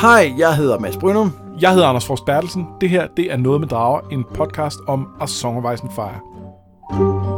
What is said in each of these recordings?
Hej, jeg hedder Mads Brynum. Jeg hedder Anders Forst Bertelsen. Det her, det er Noget med Drager, en podcast om A Song of Ice and Fire.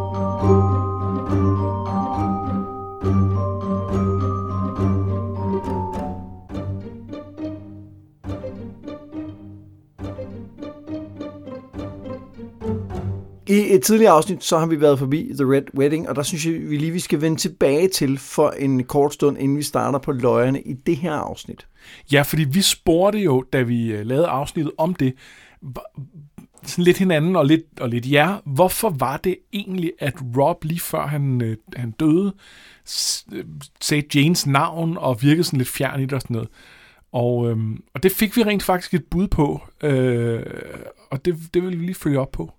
Et tidligere afsnit, så har vi været forbi The Red Wedding, og der synes jeg, vi lige vi skal vende tilbage til for en kort stund, inden vi starter på løjerne i det her afsnit. Ja, fordi vi spurgte jo, da vi øh, lavede afsnittet om det, sådan lidt hinanden og lidt, og lidt jer, hvorfor var det egentlig, at Rob lige før han, øh, han døde, øh, sagde Janes navn og virkede sådan lidt fjern i det og sådan noget. Og, øhm, og det fik vi rent faktisk et bud på, øh, og det, det vil vi lige følge op på.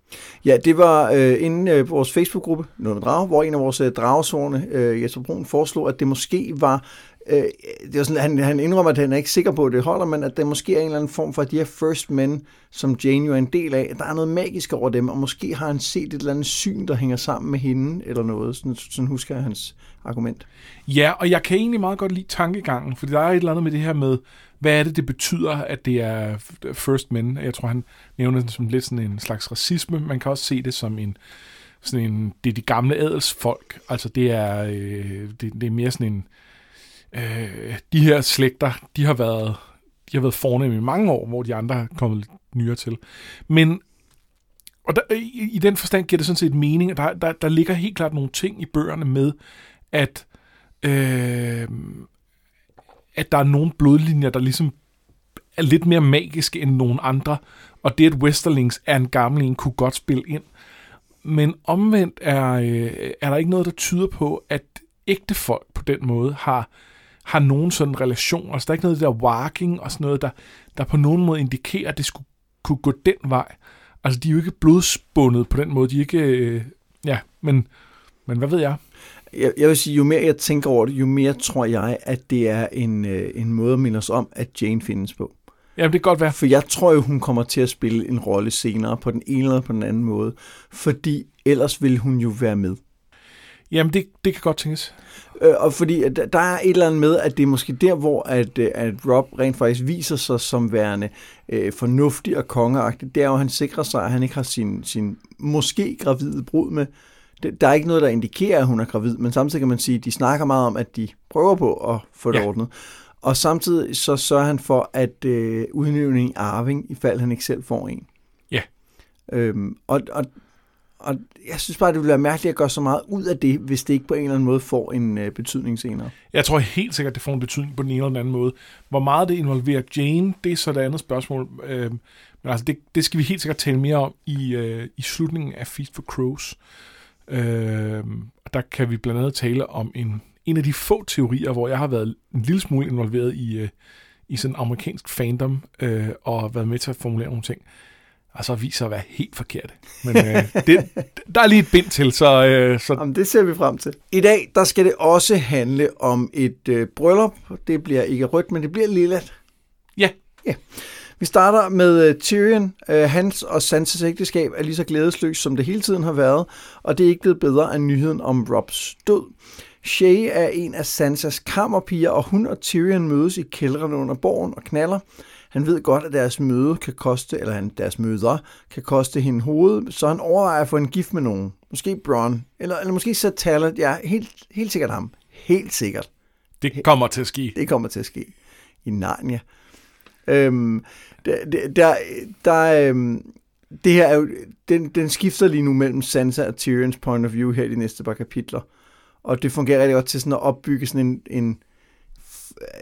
Ja, det var øh, inden øh, vores Facebook-gruppe, Noget Drage, hvor en af vores øh, dragesårene, øh, Jesper Brun, foreslog, at det måske var, øh, det var sådan, han, han indrømmer, at han er ikke sikker på, at det holder, men at der måske er en eller anden form for de her First Men, som Jane jo er en del af, der er noget magisk over dem, og måske har han set et eller andet syn, der hænger sammen med hende, eller noget, sådan, sådan husker jeg hans argument. Ja, og jeg kan egentlig meget godt lide tankegangen, fordi der er et eller andet med det her med, hvad er det, det betyder, at det er first men. Jeg tror, han nævner det som lidt sådan en slags racisme. Man kan også se det som en, sådan en det er de gamle adelsfolk. Altså det er, øh, det, det er mere sådan en, øh, de her slægter, de har været, de har været fornemme i mange år, hvor de andre er kommet lidt nyere til. Men og der, i, i den forstand giver det sådan set mening, at der, der, der ligger helt klart nogle ting i bøgerne med, at øh, at der er nogle blodlinjer, der ligesom er lidt mere magiske end nogle andre, og det, at Westerlings er en gammel en, kunne godt spille ind. Men omvendt er, øh, er der ikke noget, der tyder på, at ægte folk på den måde har, har nogen sådan relation. Altså, der er ikke noget der walking og sådan noget, der, der på nogen måde indikerer, at det skulle kunne gå den vej. Altså, de er jo ikke blodspundet på den måde. De er ikke... Øh, ja, men, men hvad ved jeg? Jeg, jeg vil sige, jo mere jeg tænker over det, jo mere tror jeg, at det er en, øh, en måde at minde os om, at Jane findes på. Jamen, det kan godt være. For jeg tror jo, hun kommer til at spille en rolle senere på den ene eller på den anden måde. Fordi ellers vil hun jo være med. Jamen, det, det kan godt tænkes. Øh, og fordi at der- der er et eller andet med, at det er måske der, hvor at, øh, at Rob rent faktisk viser sig som værende øh, fornuftig og kongeagtig. Det er jo, at han sikrer sig, at han ikke har sin, sin måske gravide brud med. Der er ikke noget, der indikerer, at hun er gravid, men samtidig kan man sige, at de snakker meget om, at de prøver på at få det Ja. ordnet. Og samtidig så sørger han for at øh, udnævne en arving, ifald han ikke selv får en. Ja. Øhm, og, og, og jeg synes bare, det ville være mærkeligt at gøre så meget ud af det, hvis det ikke på en eller anden måde får en øh, betydning senere. Jeg tror helt sikkert, det får en betydning på den ene eller den anden måde. Hvor meget det involverer Jane, det er så det andet spørgsmål. Øh, men altså, det, det skal vi helt sikkert tale mere om i, øh, i slutningen af Feast for Crows. Øh, der kan vi blandt andet tale om en, en af de få teorier, hvor jeg har været en lille smule involveret i, øh, i sådan amerikansk fandom, øh, og været med til at formulere nogle ting, og så viser at være helt forkerte. Men øh, det, der er lige et bind til, så, øh, så Jamen, det ser vi frem til. I dag, der skal det også handle om et øh, bryllup. Det bliver ikke rødt, men det bliver lilla. ja, Vi starter med øh, Tyrion. Øh, hans og Sansas ægteskab er lige så glædesløst, som det hele tiden har været, og det er ikke blevet bedre af nyheden om Robs død. Shay er en af Sansas kammerpiger, og hun og Tyrion mødes i kældrene under borgen og knaller. Han ved godt, at deres møde kan koste, eller deres møder kan koste hende hovedet, så han overvejer at få en gift med nogen. Måske Bronn, eller, eller måske Sir Talent. Ja, helt, helt sikkert ham. Helt sikkert. det kommer til at ske. Det kommer til at ske i Narnia. Øhm, der, der, der, øhm, det her er jo, den, den skifter lige nu mellem Sansa og Tyrions point of view her i de næste par kapitler. Og det fungerer rigtig godt til sådan at opbygge sådan en, en,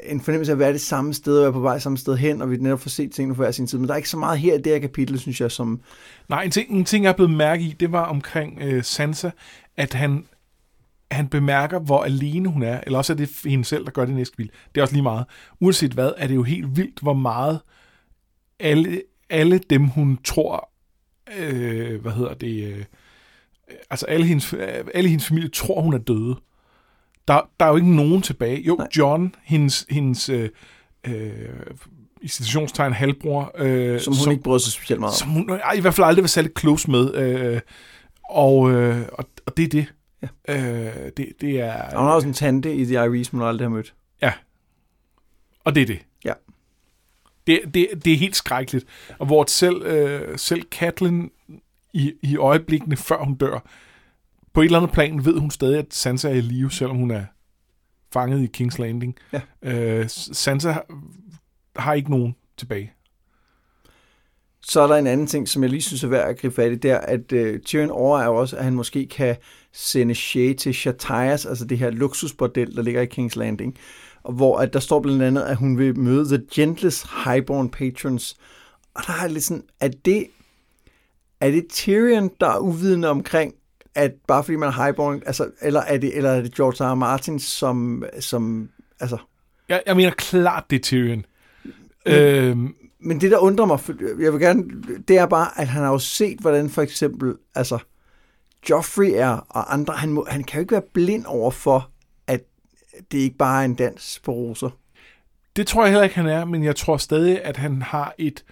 en fornemmelse af at være det samme sted, og være på vej samme sted hen, og vi netop får set tingene på hver sin tid. Men der er ikke så meget her i det her kapitel, synes jeg, som... Nej, en ting, en ting jeg er blevet mærke i, det var omkring øh, Sansa, at han, han bemærker, hvor alene hun er, eller også er det hende selv, der gør det næste vildt. Det er også lige meget. Uanset hvad, er det jo helt vildt, hvor meget alle, alle dem, hun tror, øh, hvad hedder det, øh, altså alle hendes, alle hendes familie tror, hun er døde. Der, der er jo ikke nogen tilbage. Jo, Nej. John, hendes, hendes øh, øh, i citationstegn halvbror, øh, Som hun som, ikke bryder sig specielt meget om. som hun ej, i hvert fald aldrig var særlig close med. Øh, og, øh, og, og det er det. Ja. Øh, det, det er, Og hun har også en tante i The Iris, hun aldrig har mødt. og det er det. Det, det, det er helt skrækkeligt. Og hvor selv, øh, selv Catelyn i, i øjeblikkene, før hun dør, på et eller andet plan ved hun stadig, at Sansa er i live, selvom hun er fanget i King's Landing. Ja. Øh, Sansa har, har ikke nogen tilbage. Så er der en anden ting, som jeg lige synes er værd at gribe fat i, der at uh, Tyrion overvejer også, at han måske kan sende Shay til Shatayas, altså det her luksusbordel, der ligger i King's Landing, hvor at der står blandt andet, at hun vil møde The Gentlest Highborn Patrons. Og der er lidt sådan, at det, er det Tyrion, der er uvidende omkring, at bare fordi man er highborn, altså, eller er det, eller er det George R. R. Martin, som, som altså... Jeg, jeg mener klart, det er Tyrion. Men, øhm, men det, der undrer mig, jeg vil gerne, det er bare, at han har jo set, hvordan for eksempel, altså, Joffrey er, og andre, han, må, han kan jo ikke være blind over for, det ikke bare er en dans på roser. Det tror jeg heller ikke, han er, men jeg tror stadig, at han har et,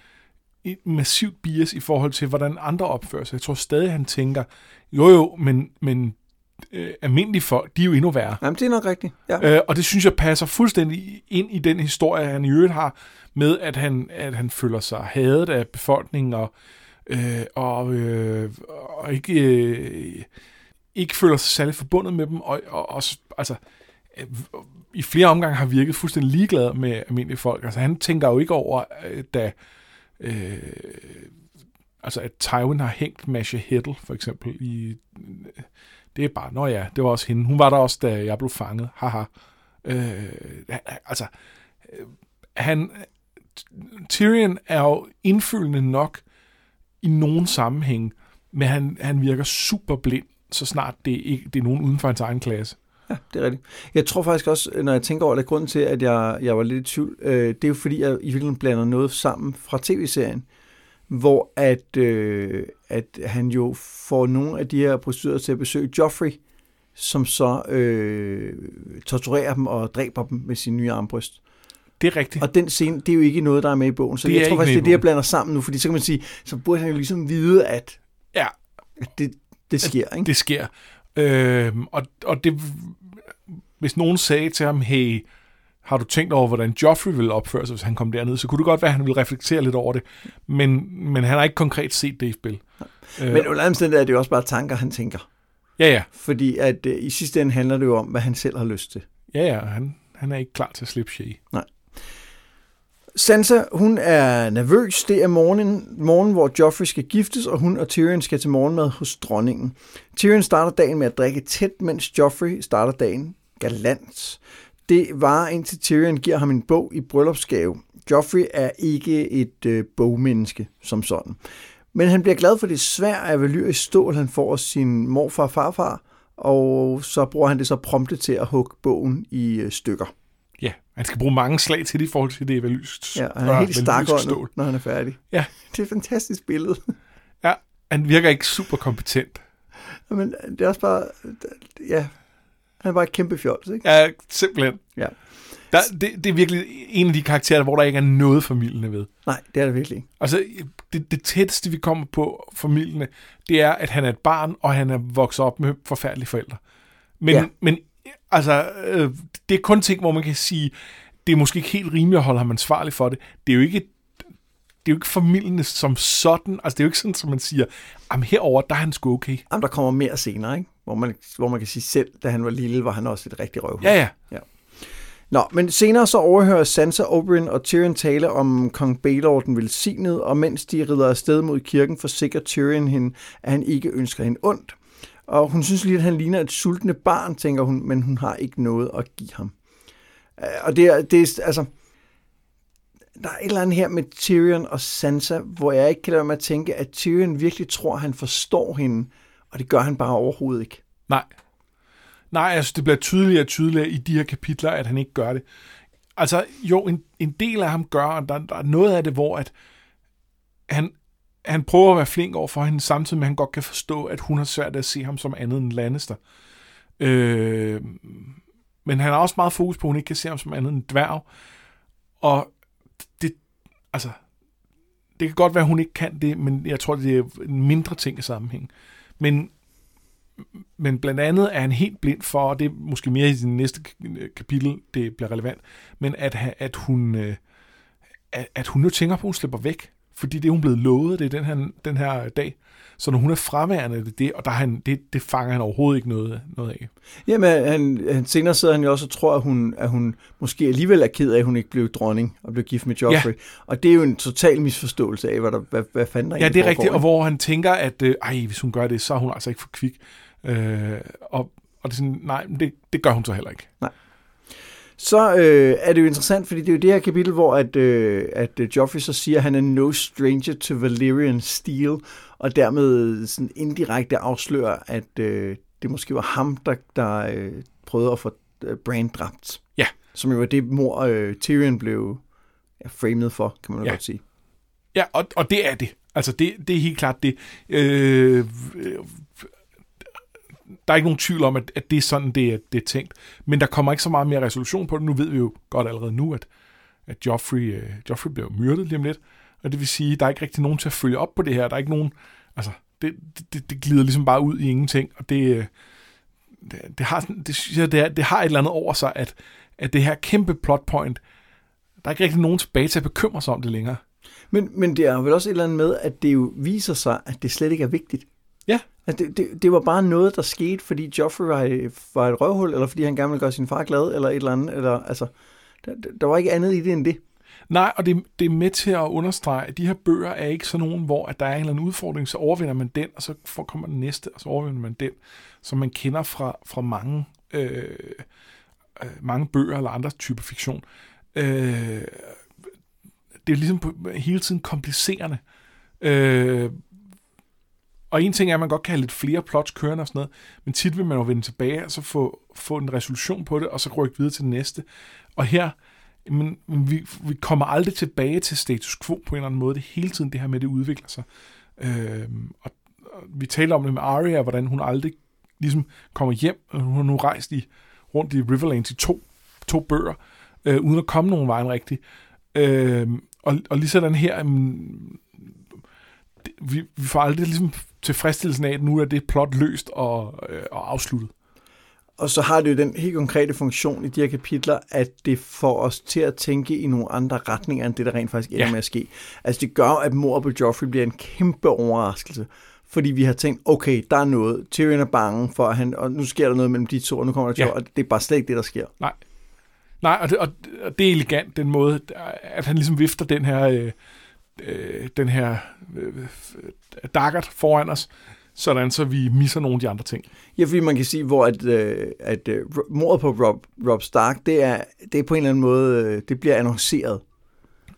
et massivt bias i forhold til, hvordan andre opfører sig. Jeg tror stadig, han tænker, jo jo, men, men øh, almindelige folk, de er jo endnu værre. Jamen, det er nok rigtigt. Ja. Øh, og det synes jeg passer fuldstændig ind i den historie, han i øvrigt har, med at han, at han føler sig hadet af befolkningen, og, øh, og, øh, og ikke, øh, ikke føler sig særlig forbundet med dem, og, og også, altså, øh, i flere omgange har virket fuldstændig ligeglad med almindelige folk. Altså, han tænker jo ikke over, øh, da øh, altså at Tywin har hængt Masha Heddle, for eksempel, i... Det er bare, nå ja, det var også hende. Hun var der også, da jeg blev fanget. Haha. Øh, altså, øh, han... Tyrion er jo indfølgende nok i nogen sammenhæng, men han, han virker super blind, så snart det, ikke, det er nogen uden for hans egen klasse. Ja, det er rigtigt. Jeg tror faktisk også, når jeg tænker over det, grunden til, at jeg, jeg var lidt i tvivl, øh, det er jo fordi, jeg i virkeligheden blander noget sammen fra tv-serien, hvor at, øh, at han jo får nogle af de her prostituerede til at besøge Joffrey, som så øh, torturerer dem og dræber dem med sin nye armbryst. Det er rigtigt. Og den scene, det er jo ikke noget, der er med i bogen. Så Det jeg tror faktisk, det er det, jeg blander sammen nu, fordi så kan man sige, så burde han jo ligesom vide, at Ja, det, det sker, ikke? det sker. Øhm, og, og det, hvis nogen sagde til ham, hey, har du tænkt over, hvordan Joffrey ville opføre sig, hvis han kom derned, så kunne det godt være, at han ville reflektere lidt over det. Men, men han har ikke konkret set det i spil. Øh, Men under omstændigheder er det jo også bare tanker, han tænker. ja, ja. Fordi at øh, i sidste ende handler det jo om, hvad han selv har lyst til. Ja, ja, han, han er ikke klar til at slippe Shay. Sansa, hun er nervøs. Det er morgenen, morgen, hvor Joffrey skal giftes, og hun og Tyrion skal til morgenmad hos dronningen. Tyrion starter dagen med at drikke tæt, mens Joffrey starter dagen galant. Det var indtil Tyrion giver ham en bog i bryllupsgave. Joffrey er ikke et øh, bogmenneske som sådan. Men han bliver glad for det svær af valyrisk stål, han får af sin morfar og farfar, og så bruger han det så prompte til at hugge bogen i øh, stykker. Han skal bruge mange slag til det i forhold til det valyst. Ja, han er helt stak stål. når han er færdig. Ja. Det er et fantastisk billede. Ja, han virker ikke super kompetent. Men det er også bare, ja, han er bare et kæmpe fjols, ikke? Ja, simpelthen. Ja. Der, det, det er virkelig en af de karakterer, hvor der ikke er noget familiende ved. Nej, det er det virkelig ikke. Altså, det, det tætteste, vi kommer på familierne, det er, at han er et barn, og han er vokset op med forfærdelige forældre. Men, ja. men altså, øh, det er kun ting, hvor man kan sige, det er måske ikke helt rimeligt at holde ham ansvarlig for det. Det er jo ikke det er jo ikke familien som sådan. Altså, det er jo ikke sådan, som man siger, jamen herover der er han sgu okay. Jamen, der kommer mere senere, ikke? Hvor man, hvor man kan sige selv, da han var lille, var han også et rigtig røvhul. Ja, ja. Nå, men senere så overhører Sansa, Oberyn og Tyrion tale om kong Baelor den velsignede, og mens de rider afsted mod kirken, forsikrer Tyrion hende, at han ikke ønsker hende ondt. Og hun synes lige, at han ligner et sultne barn, tænker hun, men hun har ikke noget at give ham. Øh, og det er, det er altså... Der er et eller andet her med Tyrion og Sansa, hvor jeg ikke kan lade mig at tænke, at Tyrion virkelig tror, at han forstår hende, og det gør han bare overhovedet ikke. Nej. Nej, altså det bliver tydeligere og tydeligere i de her kapitler, at han ikke gør det. Altså jo, en, en del af ham gør, og der, der er noget af det, hvor at han, han prøver at være flink over for hende, samtidig med at han godt kan forstå, at hun har svært at se ham som andet end Lannister. Øh, men han har også meget fokus på, at hun ikke kan se ham som andet end en dværg. Og det, altså, det kan godt være, at hun ikke kan det, men jeg tror, det er en mindre ting i sammenhæng. Men men blandt andet er han helt blind for, og det er måske mere i den næste kapitel, det bliver relevant, men at, at hun, øh, at, at hun nu tænker på, at hun slipper væk. Fordi det er hun blevet lovet, det er den her, den her dag. Så når hun er fraværende, det, det og der er han, det, det fanger han overhovedet ikke noget, noget af. Jamen, han, han, senere sidder han jo også og tror, at hun, at hun måske alligevel er ked af, at hun ikke blev dronning og blev gift med Joffrey. Ja. Og det er jo en total misforståelse af, hvad, der, hvad, hvad fanden der Ja, det er rigtigt, og hvor han tænker, at øh, ej, hvis hun gør det, så er hun altså ikke for kvik. Øh, og, og det er sådan, nej, det, det gør hun så heller ikke. Nej. Så øh, er det jo interessant, fordi det er jo det her kapitel, hvor at, øh, at øh, Joffrey så siger, at han er no stranger to Valyrian steel, og dermed sådan indirekte afslører, at øh, det måske var ham, der, der øh, prøvede at få øh, Bran dræbt. Ja. Som jo var det mor øh, Tyrion blev ja, framed for, kan man ja. godt sige. Ja, og, og det er det. Altså, det, det er helt klart det. Øh, der er ikke nogen tvivl om, at, at det er sådan, det er, det er tænkt. Men der kommer ikke så meget mere resolution på det. Nu ved vi jo godt allerede nu, at, at Joffrey, uh, Joffrey bliver myrdet lige om lidt. Og det vil sige, at der er ikke rigtig nogen til at følge op på det her. Der er ikke nogen... Altså, det, det, det glider ligesom bare ud i ingenting. Og det, øh, det, det, har, det, synes jeg, det, er, det har et eller andet over sig, at, at det her kæmpe plotpoint, der er ikke rigtig nogen tilbage til at bekymre sig om det længere. Men, men det er vel også et eller andet med, at det jo viser sig, at det slet ikke er vigtigt. Altså, det, det, det var bare noget, der skete, fordi Joffrey var, et, var et røvhul, eller fordi han gerne ville gøre sin far glad, eller et eller andet. Eller, altså, der, der var ikke andet i det end det. Nej, og det, det er med til at understrege, at de her bøger er ikke sådan nogen, hvor at der er en eller anden udfordring, så overvinder man den, og så får, kommer den næste, og så overvinder man den, som man kender fra, fra mange, øh, øh, mange bøger eller andre typer fiktion. Øh, det er ligesom på, hele tiden komplicerende. Øh, og en ting er, at man godt kan have lidt flere plots kørende og sådan noget, men tit vil man jo vende tilbage og så få, få en resolution på det, og så rykke videre til det næste. Og her, men, vi, vi kommer aldrig tilbage til status quo på en eller anden måde. Det er hele tiden det her med, at det udvikler sig. Øh, og, og vi taler om det med Arya, hvordan hun aldrig ligesom kommer hjem, og hun har nu rejst i, rundt i Riverlands i to, to bøger, øh, uden at komme nogen vejen rigtig. Øh, og, og lige sådan her, um, det, vi, vi får aldrig ligesom tilfredsstillelsen af, at nu er det plot løst og, øh, og afsluttet. Og så har det jo den helt konkrete funktion i de her kapitler, at det får os til at tænke i nogle andre retninger, end det, der rent faktisk ender ja. med at ske. Altså det gør, at mor på Joffrey bliver en kæmpe overraskelse. Fordi vi har tænkt, okay, der er noget. Tyrion er bange for, at han, og nu sker der noget mellem de to, og nu kommer der to, ja. og det er bare slet ikke det, der sker. Nej. Nej, og det, og det er elegant, den måde, at han ligesom vifter den her, øh, øh, den her øh, daggert foran os, sådan så vi misser nogle af de andre ting. Ja, fordi man kan sige, hvor at, øh, at øh, mordet på Rob, Rob Stark, det er, det er på en eller anden måde, øh, det bliver annonceret.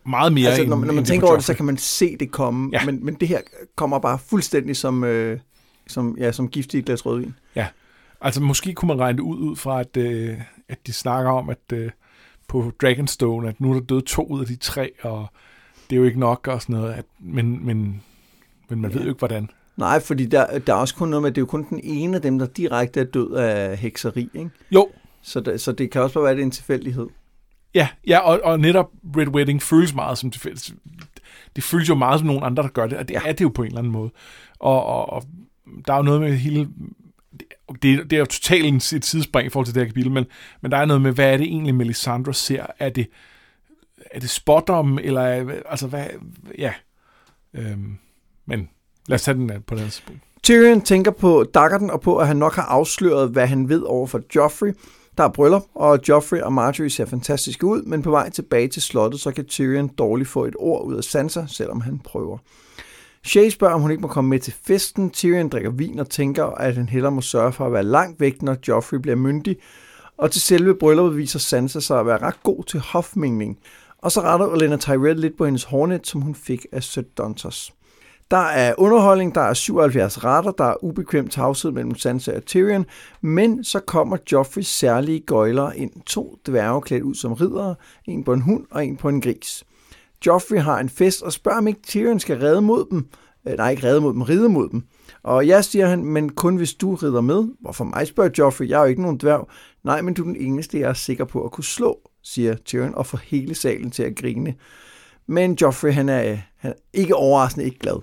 Meget mere altså, end, når, når man end tænker over det, så kan man se det komme, Ja. men, men det her kommer bare fuldstændig som, øh, som, ja, som gift i et glas rødvin. Ja, altså måske kunne man regne det ud, ud fra, at, øh, at de snakker om, at øh, på Dragonstone, at nu er der døde to ud af de tre, og det er jo ikke nok og sådan noget, at, men, men, men man ja. ved jo ikke, hvordan. Nej, fordi der, der er også kun noget med, at det er jo kun den ene af dem, der direkte er død af hekseri, ikke? Jo, Så, der, så det kan også bare være, at det er en tilfældighed. ja, ja og, og netop Red Wedding føles meget som tilfældigt. Det føles jo meget som nogle andre, der gør det, og det ja. er det jo på en eller anden måde. Og, og, og der er jo noget med hele... Det, det er jo totalt et sidespring i forhold til det her kapitel, men, men der er noget med, hvad er det egentlig, Melisandre ser? Er det, er det spottom, eller altså hvad... Ja. Øhm, men lad os tage den øh, på den tidspunkt. Tyrion tænker på Daggerton og på, at han nok har afsløret, hvad han ved over for Joffrey. Der er bryllup, og Joffrey og Marjorie ser fantastiske ud, men på vej tilbage til slottet, så kan Tyrion dårligt få et ord ud af Sansa, selvom han prøver. Shay spørger, om hun ikke må komme med til festen. Tyrion drikker vin og tænker, at han hellere må sørge for at være langt væk, når Joffrey bliver myndig. Og til selve brylluppet viser Sansa sig at være ret god til hofmingning, og så retter Olena Tyrell lidt på hendes hornet, som hun fik af Sir Dontos. Der er underholdning, der er 77 retter, der er ubekvem tavshed mellem Sansa og Tyrion, men så kommer Joffreys særlige gøjler ind. To dværge klædt ud som riddere, en på en hund og en på en gris. Joffrey har en fest og spørger, om ikke Tyrion skal redde mod dem. Øh, nej, ikke redde mod dem, ride mod dem. Og ja, siger han, men kun hvis du rider med. Hvorfor mig, spørger Joffrey. Jeg er jo ikke nogen dværg. Nej, men du er den eneste, jeg er sikker på at kunne slå, siger Tyrion og får hele salen til at grine. Men Joffrey, han er, han er ikke overraskende ikke glad.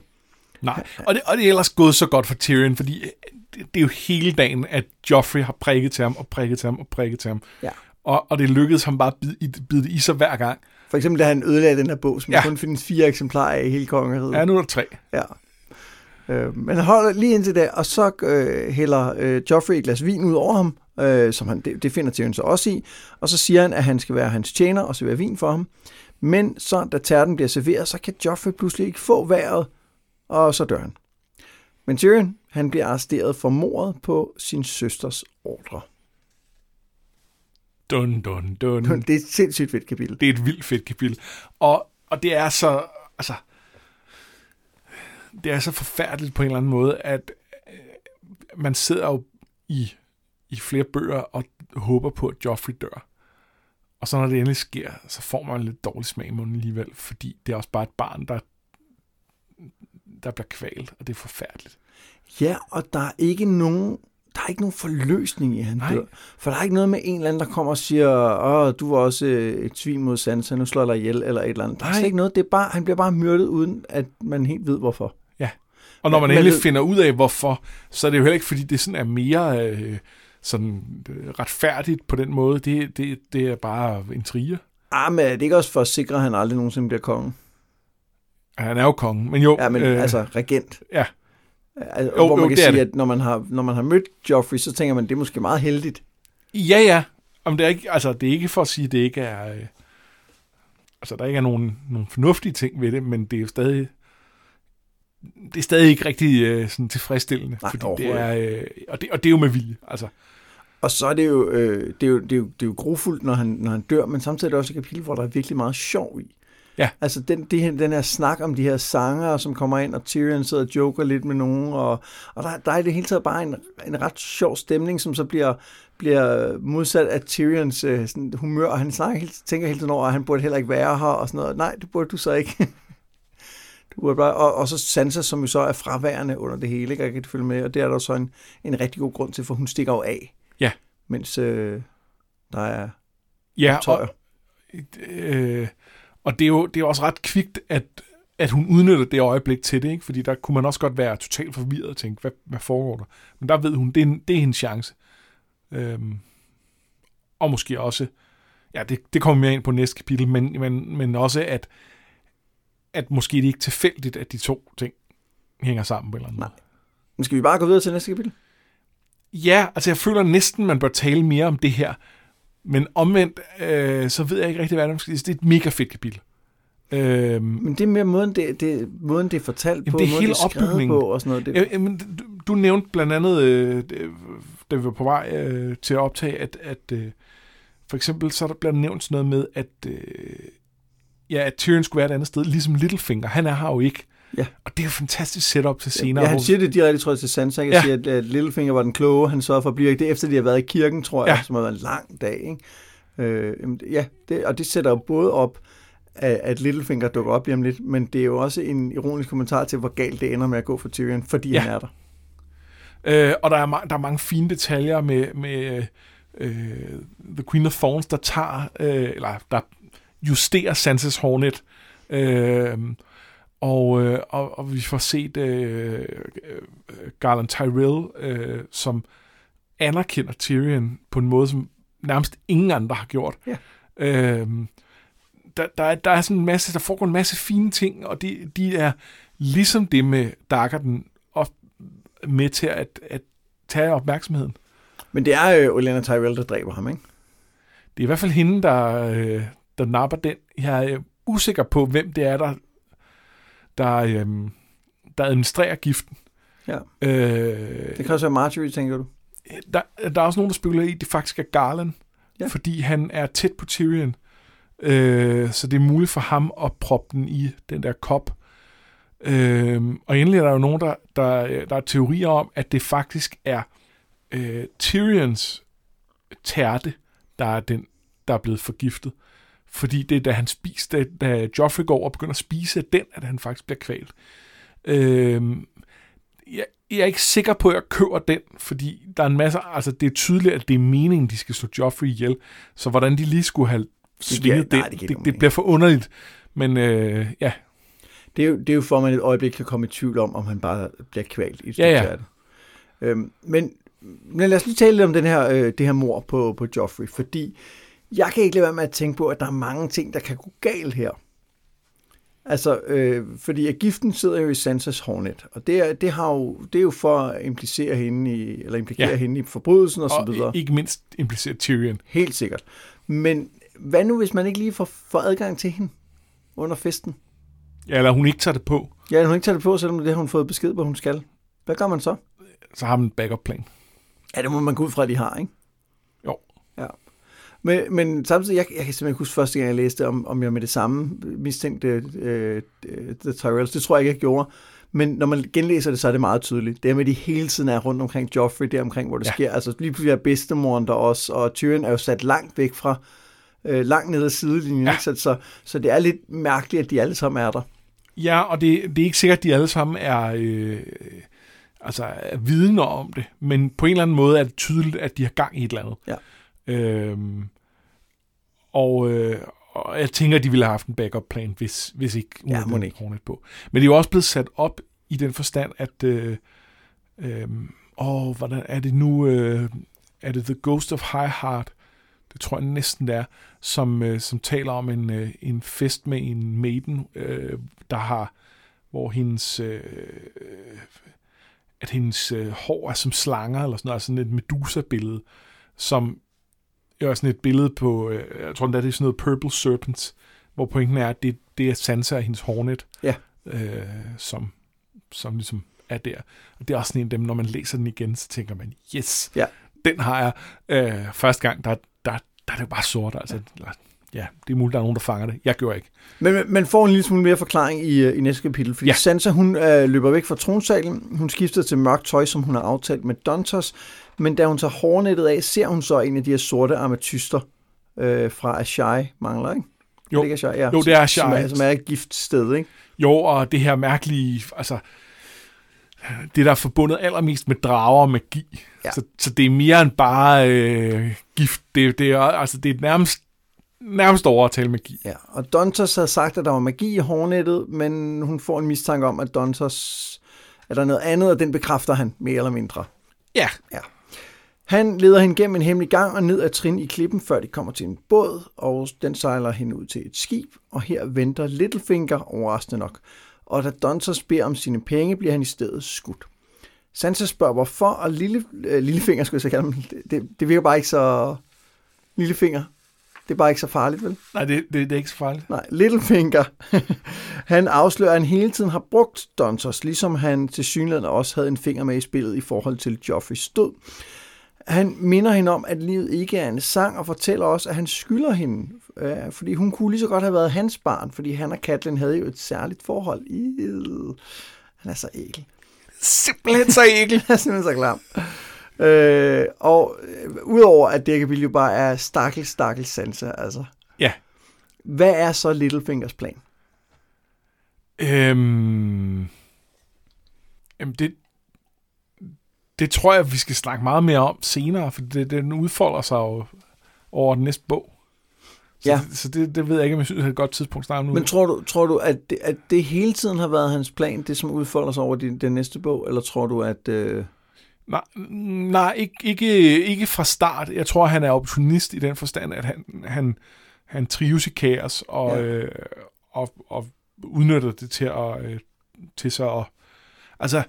Nej, og det, og det er ellers gået så godt for Tyrion, fordi øh, det, det er jo hele dagen, at Joffrey har prikket til ham, og prikket til ham, og prikket til ham. Ja. Og, og det lykkedes ham bare at bide, i- bide det i sig hver gang. For eksempel, da han ødelagde den her bog, som ja. kun findes fire eksemplarer af i hele kongeriget. Ja, nu er der tre. Ja. Øh, men han holder lige indtil det, og så øh, hælder øh, Joffrey et glas vin ud over ham, øh, som han, det, det finder Tyrion så også i, og så siger han, at han skal være hans tjener og servere vin for ham. Men så, da tærten bliver serveret, så kan Joffrey pludselig ikke få vejret, og så dør han. Men Tyrion, han bliver arresteret for mordet på sin søsters ordre. Dun, dun, dun. Det er et sindssygt fedt kapitel. Det er et vildt fedt kapitel. Og, og det er så, altså, det er så forfærdeligt på en eller anden måde, at øh, man sidder jo i, i flere bøger og håber på, at Joffrey dør. Og så når det endelig sker, så får man lidt dårlig smag i munden alligevel, fordi det er også bare et barn, der, der bliver kvalt, og det er forfærdeligt. Ja, og der er ikke nogen, der er ikke nogen forløsning i han Nej. dør. For der er ikke noget med en eller anden, der kommer og siger, åh, du var også øh, et svin mod Sansa, nu slår jeg dig ihjel, eller et eller andet. Der er Nej. ikke noget, det er bare, han bliver bare myrdet, uden at man helt ved, hvorfor. Og når man Men endelig ved- finder ud af, hvorfor, så er det jo heller ikke, fordi det sådan er mere øh, sådan øh, retfærdigt på den måde. Det, det, det er bare intriger. Ah, men er det ikke også for at sikre, at han aldrig nogensinde bliver konge? Han er jo kongen, men jo. Ja, men øh, altså regent. Ja. Altså, Jo, hvor man jo, kan sige, det. at når man, har, når man har mødt Joffrey, så tænker man, det er måske meget heldigt. Ja, ja. Om det, er ikke, altså, det er ikke for at sige, at det ikke er... Øh, altså, der ikke er nogen, nogen fornuftige ting ved det, men det er jo stadig... Det er stadig ikke rigtig øh, sådan tilfredsstillende. Nej, fordi det er, øh, og, det, og det er jo med vilje. Altså, Og så er det jo, øh, det er jo, det er jo, det er jo grofuldt, når han, når han dør, men samtidig er det også et kapitel, hvor der er virkelig meget sjov i. Ja. Altså den, det her, den her snak om de her sanger, som kommer ind, og Tyrion sidder og joker lidt med nogen, og, og der, der er det hele taget bare en, en ret sjov stemning, som så bliver, bliver modsat af Tyrions øh, sådan, humør, og han snakker helt, tænker hele tiden over, at han burde heller ikke være her, og sådan noget. Nej, det burde du så ikke. og, og så Sansa, som jo så er fraværende under det hele, ikke? jeg kan følge med, og det er der så en, en rigtig god grund til, for hun stikker jo af. Ja. Mens øh, der er ja, tøjer. og, øh, og det er jo det er også ret kvikt, at, at hun udnytter det øjeblik til det, ikke? fordi der kunne man også godt være totalt forvirret og tænke, hvad, hvad foregår der? Men der ved hun, det er, det er hendes chance. Øhm, og måske også, ja, det, det kommer mere ind på næste kapitel, men, men, men også, at, at måske det ikke er tilfældigt, at de to ting hænger sammen på en eller anden Nej. måde. Men skal vi bare gå videre til næste kapitel? Ja, altså jeg føler næsten, man bør tale mere om det her. Men omvendt, øh, så ved jeg ikke rigtig, hvad det er. Det er et mega fedt kapitel. Øhm, Men det er mere måden, det, det, måden, det er fortalt Jamen, på, det er måden, hele det er opbygningen. på og sådan noget. Det, Ja, jamen, du, du nævnte blandt andet, øh, da vi var på vej øh, til at optage, at, at øh, for eksempel så er der blandt nævnt sådan noget med, at, øh, ja, at Tyrion skulle være et andet sted, ligesom Littlefinger. Han er her jo ikke. Ja. Og det er jo et fantastisk setup til senere. ja, han siger det direkte, tror jeg, til Sansa. Jeg Ja. siger, at, at Littlefinger var den kloge. Han sørgede for at blive. Det er efter, de har været i kirken, tror jeg, Ja. som har været en lang dag. Ikke? Øh, ja, det, og det sætter jo både op, at, Littlefinger dukker op lige om lidt, men det er jo også en ironisk kommentar til, hvor galt det ender med at gå for Tyrion, fordi Ja. ja. han er der. Øh, og der er, ma- der er mange fine detaljer med, med øh, The Queen of Thorns, der tager, øh, eller der justerer Sansas Hornet. Øh, og, øh, og, og vi får set øh, øh, Garland Tyrell, øh, som anerkender Tyrion på en måde, som nærmest ingen andre har gjort. Ja. Øh, der, der, er, der er sådan en masse, der foregår en masse fine ting, og de, de er ligesom det med Daggerden, og med til at, at tage opmærksomheden. Men det er jo Olenna Tyrell, der dræber ham, ikke? Det er i hvert fald hende, der, øh, der napper den. Jeg er øh, usikker på, hvem det er, der, der, øh, der administrerer giften. Ja. Øh, Det kan også være Marjorie, tænker du? der, der er også nogen, der spekulerer i, at det faktisk er Garland, ja. Ja. fordi han er tæt på Tyrion. Øh, så det er muligt for ham at proppe den i den der kop. Øh, og endelig er der jo nogen, der, der, der er teorier om, at det faktisk er øh, Tyrions tærte, der er den, der er blevet forgiftet. Fordi det er, da han spiser, da, da Joffrey går og begynder at spise den, at han faktisk bliver kvalt. Øh, jeg, jeg er ikke sikker på, at jeg køber den, fordi der er en masse, altså det er tydeligt, at det er meningen, de skal slå Joffrey ihjel, så hvordan de lige skulle have svinget nej, det giver det, det, det bliver for underligt. Men øh, ja, Det er, jo, det er jo for, at man et øjeblik kan komme i tvivl om, om han bare bliver kvalt i et Ja, ja. Øhm, men, men lad os lige tale lidt om den her, øh, det her mor på, på Joffrey, fordi Jeg kan ikke lade være med at tænke på, at der er mange ting, der kan gå galt her. Altså, øh, fordi at giften sidder jo i Sansas hornet, og det er, det, har jo, det er jo for at implicere hende i, eller implikere ja. hende i forbrydelsen og, Og så videre. ikke mindst implicere Tyrion. Helt sikkert. Men hvad nu, hvis man ikke lige får, får adgang til hende under festen? Ja, eller hun ikke tager det på, Ja, hun ikke tager det på, selvom det har hun fået besked på, hun skal. Hvad gør man så? så har man en backup plan. Ja, det må man gå ud fra, at de har, ikke? Men, men samtidig, jeg, jeg kan simpelthen ikke huske første gang, jeg læste, om, om jeg med det samme mistænkte øh, The Tyrells. Det tror jeg ikke, jeg gjorde. Men når man genlæser det, så er det meget tydeligt. Det er med, at de hele tiden er rundt omkring Joffrey, der omkring, hvor det Ja. sker. Altså lige pludselig er bedstemoren der også, og Tyrion er jo sat langt væk fra, øh, langt ned ad sidelinjen. Ja. Ja. Så, så, så det er lidt mærkeligt, at de alle sammen er der. Ja, og det, det er ikke sikkert, at de alle sammen er, øh, altså, er vidne om det, men på en eller anden måde er det tydeligt, at de har gang i et eller andet. Ja. Øhm, og, øh, og jeg tænker, at de ville have haft en backup plan, hvis, hvis ikke hun Ja, havde ikke. Hornet på. Men det er jo også blevet sat op i den forstand, at øh, øh, åh, hvordan er det nu, øh, er det The Ghost of High Heart, det tror jeg næsten det er, som, øh, som taler om en, øh, en fest med en maiden, øh, der har, hvor hendes, øh, at hendes øh, hår er som slanger, eller sådan noget, altså sådan et Medusa-billede, som er sådan et billede på, øh, jeg tror, det er sådan noget Purple Serpents, hvor pointen er, at det, det er Sansa og hendes hornet, Ja. øh, som, som ligesom er der. Og det er også sådan en af dem, når man læser den igen, så tænker man, yes, Ja. den har jeg. Øh, første gang, der, der, der er det jo bare sort, altså. Ja. Ja, det er muligt, der er nogen, der fanger det. Jeg gjorde ikke. Men man- får en lille smule mere forklaring i, øh, i næste kapitel, fordi Ja. Sansa hun øh, løber væk fra tronsalen. Hun skifter til mørkt tøj, som hun har aftalt med Dontos. Men da hun tager hårnettet af, ser hun så en af de her sorte ametyster øh, fra Ashai, mangler, ikke? Jo. Det er ikke Ashai, ja. Jo, det er Som er, Ashai. som er et giftsted, ikke? Jo, og det her mærkelige, altså, det der er forbundet allermest med drager og magi. Ja. Så, så det er mere end bare øh, gift. Det, det, er, altså, det er nærmest, nærmest over at tale magi. Ja, og Dontos havde sagt, at der var magi i hårnettet, men hun får en mistanke om, at Dontos er der noget andet, og den bekræfter han mere eller mindre. Ja. Han leder hende gennem en hemmelig gang og ned ad trin i klippen, før de kommer til en båd, og den sejler hende ud til et skib, og her venter Littlefinger overraskende nok. Og da Dontos beder om sine penge, bliver han i stedet skudt. Sansa spørger hvorfor, og Lille, øh, Lillefinger, skulle jeg så kalde ham, det, det, det virker bare ikke så... Lillefinger, det er bare ikke så farligt, vel? Nej, det, det, det er ikke så farligt. Nej, Littlefinger. han afslører, at han hele tiden har brugt Dontos, ligesom han til synligheden også havde en finger med i spillet i forhold til Joffreys død. Han minder hende om, at livet ikke er en sang, og fortæller også, at han skylder hende, øh, fordi hun kunne lige så godt have været hans barn, fordi han og Catelyn havde jo et særligt forhold. Ih, Han er så ækel. Simpelthen så ægel. Han er simpelthen så klam. Øh, og øh, udover at det jo bare er stakkel, stakkel Sansa, altså. Ja. Hvad er så Littlefingers plan? Øhm, jamen det, det tror jeg, vi skal snakke meget mere om senere, for det, den udfolder sig jo over den næste bog. Så, Ja. det, så det, det ved jeg ikke, om jeg synes er et godt tidspunkt at snakke nu. Men tror du, tror du at, det, at det hele tiden har været hans plan, det som udfolder sig over den, den næste bog, eller tror du, at... Øh, Nej, nej ikke, ikke, ikke fra start. Jeg tror, han er opportunist i den forstand, at han, han, han trives i kaos og, Ja. øh, og, og udnytter det til at øh, til så at, altså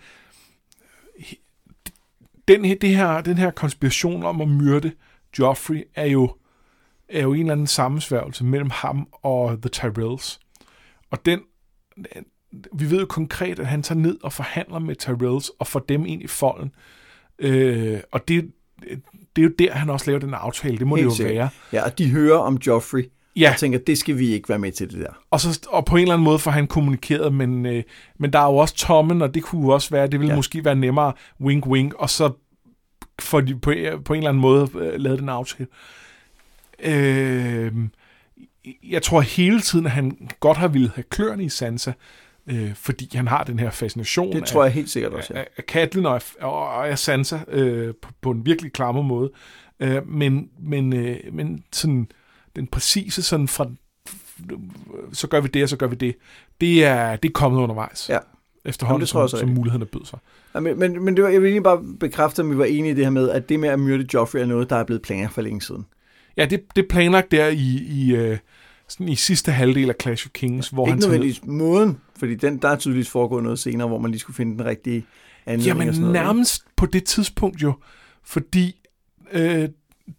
den her, det her, den her konspiration om at myrde Joffrey er jo, er jo en eller anden sammensværgelse mellem ham og The Tyrells. Og den, vi ved jo konkret, at han tager ned og forhandler med Tyrells og får dem ind i folden. Øh, og det, det er jo der, han også laver den aftale. Det må Helt det jo sikkert. være. ja, og de hører om Joffrey, Ja, og tænker, det skal vi ikke være med til det der. og, så, og på en eller anden måde får han kommunikeret, men, øh, men der er jo også Tommen, og det kunne jo også være, det ville Ja. ja. måske være nemmere wink wink, og så får de på, på en eller anden måde øh, lavet den aftale. Øh, jeg tror hele tiden, at han godt har ville have kløerne i Sansa, øh, fordi han har den her fascination Det tror jeg helt sikkert også, ja. af, af Catelyn og, af- og, af Sansa øh, på, på en virkelig klammer måde. Øh, men, men, øh, men sådan den præcise sådan fra så gør vi det, og så gør vi det. Det er, det er kommet undervejs. Ja. Efterhånden, Jamen, det tror jeg som, som mulighederne bød sig. Ja, Men, men, men det var, jeg vil lige bare bekræfte, at vi var enige i det her med, at det med at myrde Joffrey er noget, der er blevet planlagt for længe siden. Ja, det, det er planlagt der i, i, øh, sådan i sidste halvdel af Clash of Kings, hvor Ikke han tager ned- nødvendigvis måden, fordi den, der er tydeligvis foregået noget senere, hvor man lige skulle finde den rigtige anledning og Jamen sådan noget. ikke? nærmest på det tidspunkt jo, fordi øh,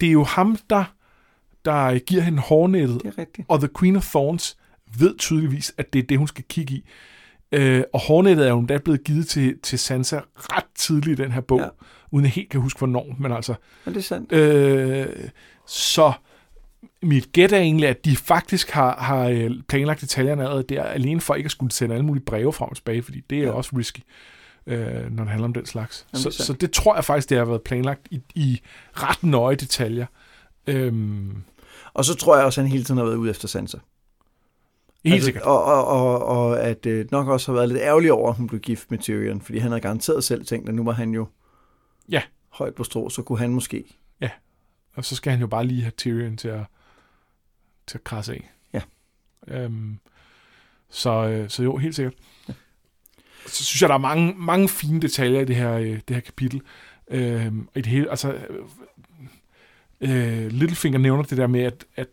det er jo ham, der, der giver hende hårnettet, Det er rigtigt. og The Queen of Thorns ved tydeligvis, at det er det, hun skal kigge i. Øh, og hårnettet er jo endda blevet givet til, til Sansa ret tidligt i den her bog, Ja. uden jeg helt kan huske, hvornår, men altså... Men det er sandt. Øh, så mit gæt er egentlig, at de faktisk har, har øh, planlagt detaljerne allerede der, alene for ikke at skulle sende alle mulige breve frem og tilbage, fordi det er Ja. også risky, øh, når det handler om den slags. Jamen, så, det sandt. så det tror jeg faktisk, det har været planlagt i, i ret nøje detaljer. Øhm, Og så tror jeg også, at han hele tiden har været ude efter Sansa. helt altså, sikkert. Og, og, og, og at øh, nok også har været lidt ærgerlig over, at hun blev gift med Tyrion, fordi han havde garanteret selv tænkt, at nu var han jo Ja. højt på strå, så kunne han måske. Og så skal han jo bare lige have Tyrion til at, til at krasse af. Ja. Øhm, så, øh, så jo, helt sikkert. Så synes jeg, der er mange, mange fine detaljer i det her, øh, det her kapitel. Øhm, i det hele, altså, øh, Littlefinger nævner det der med, at, at,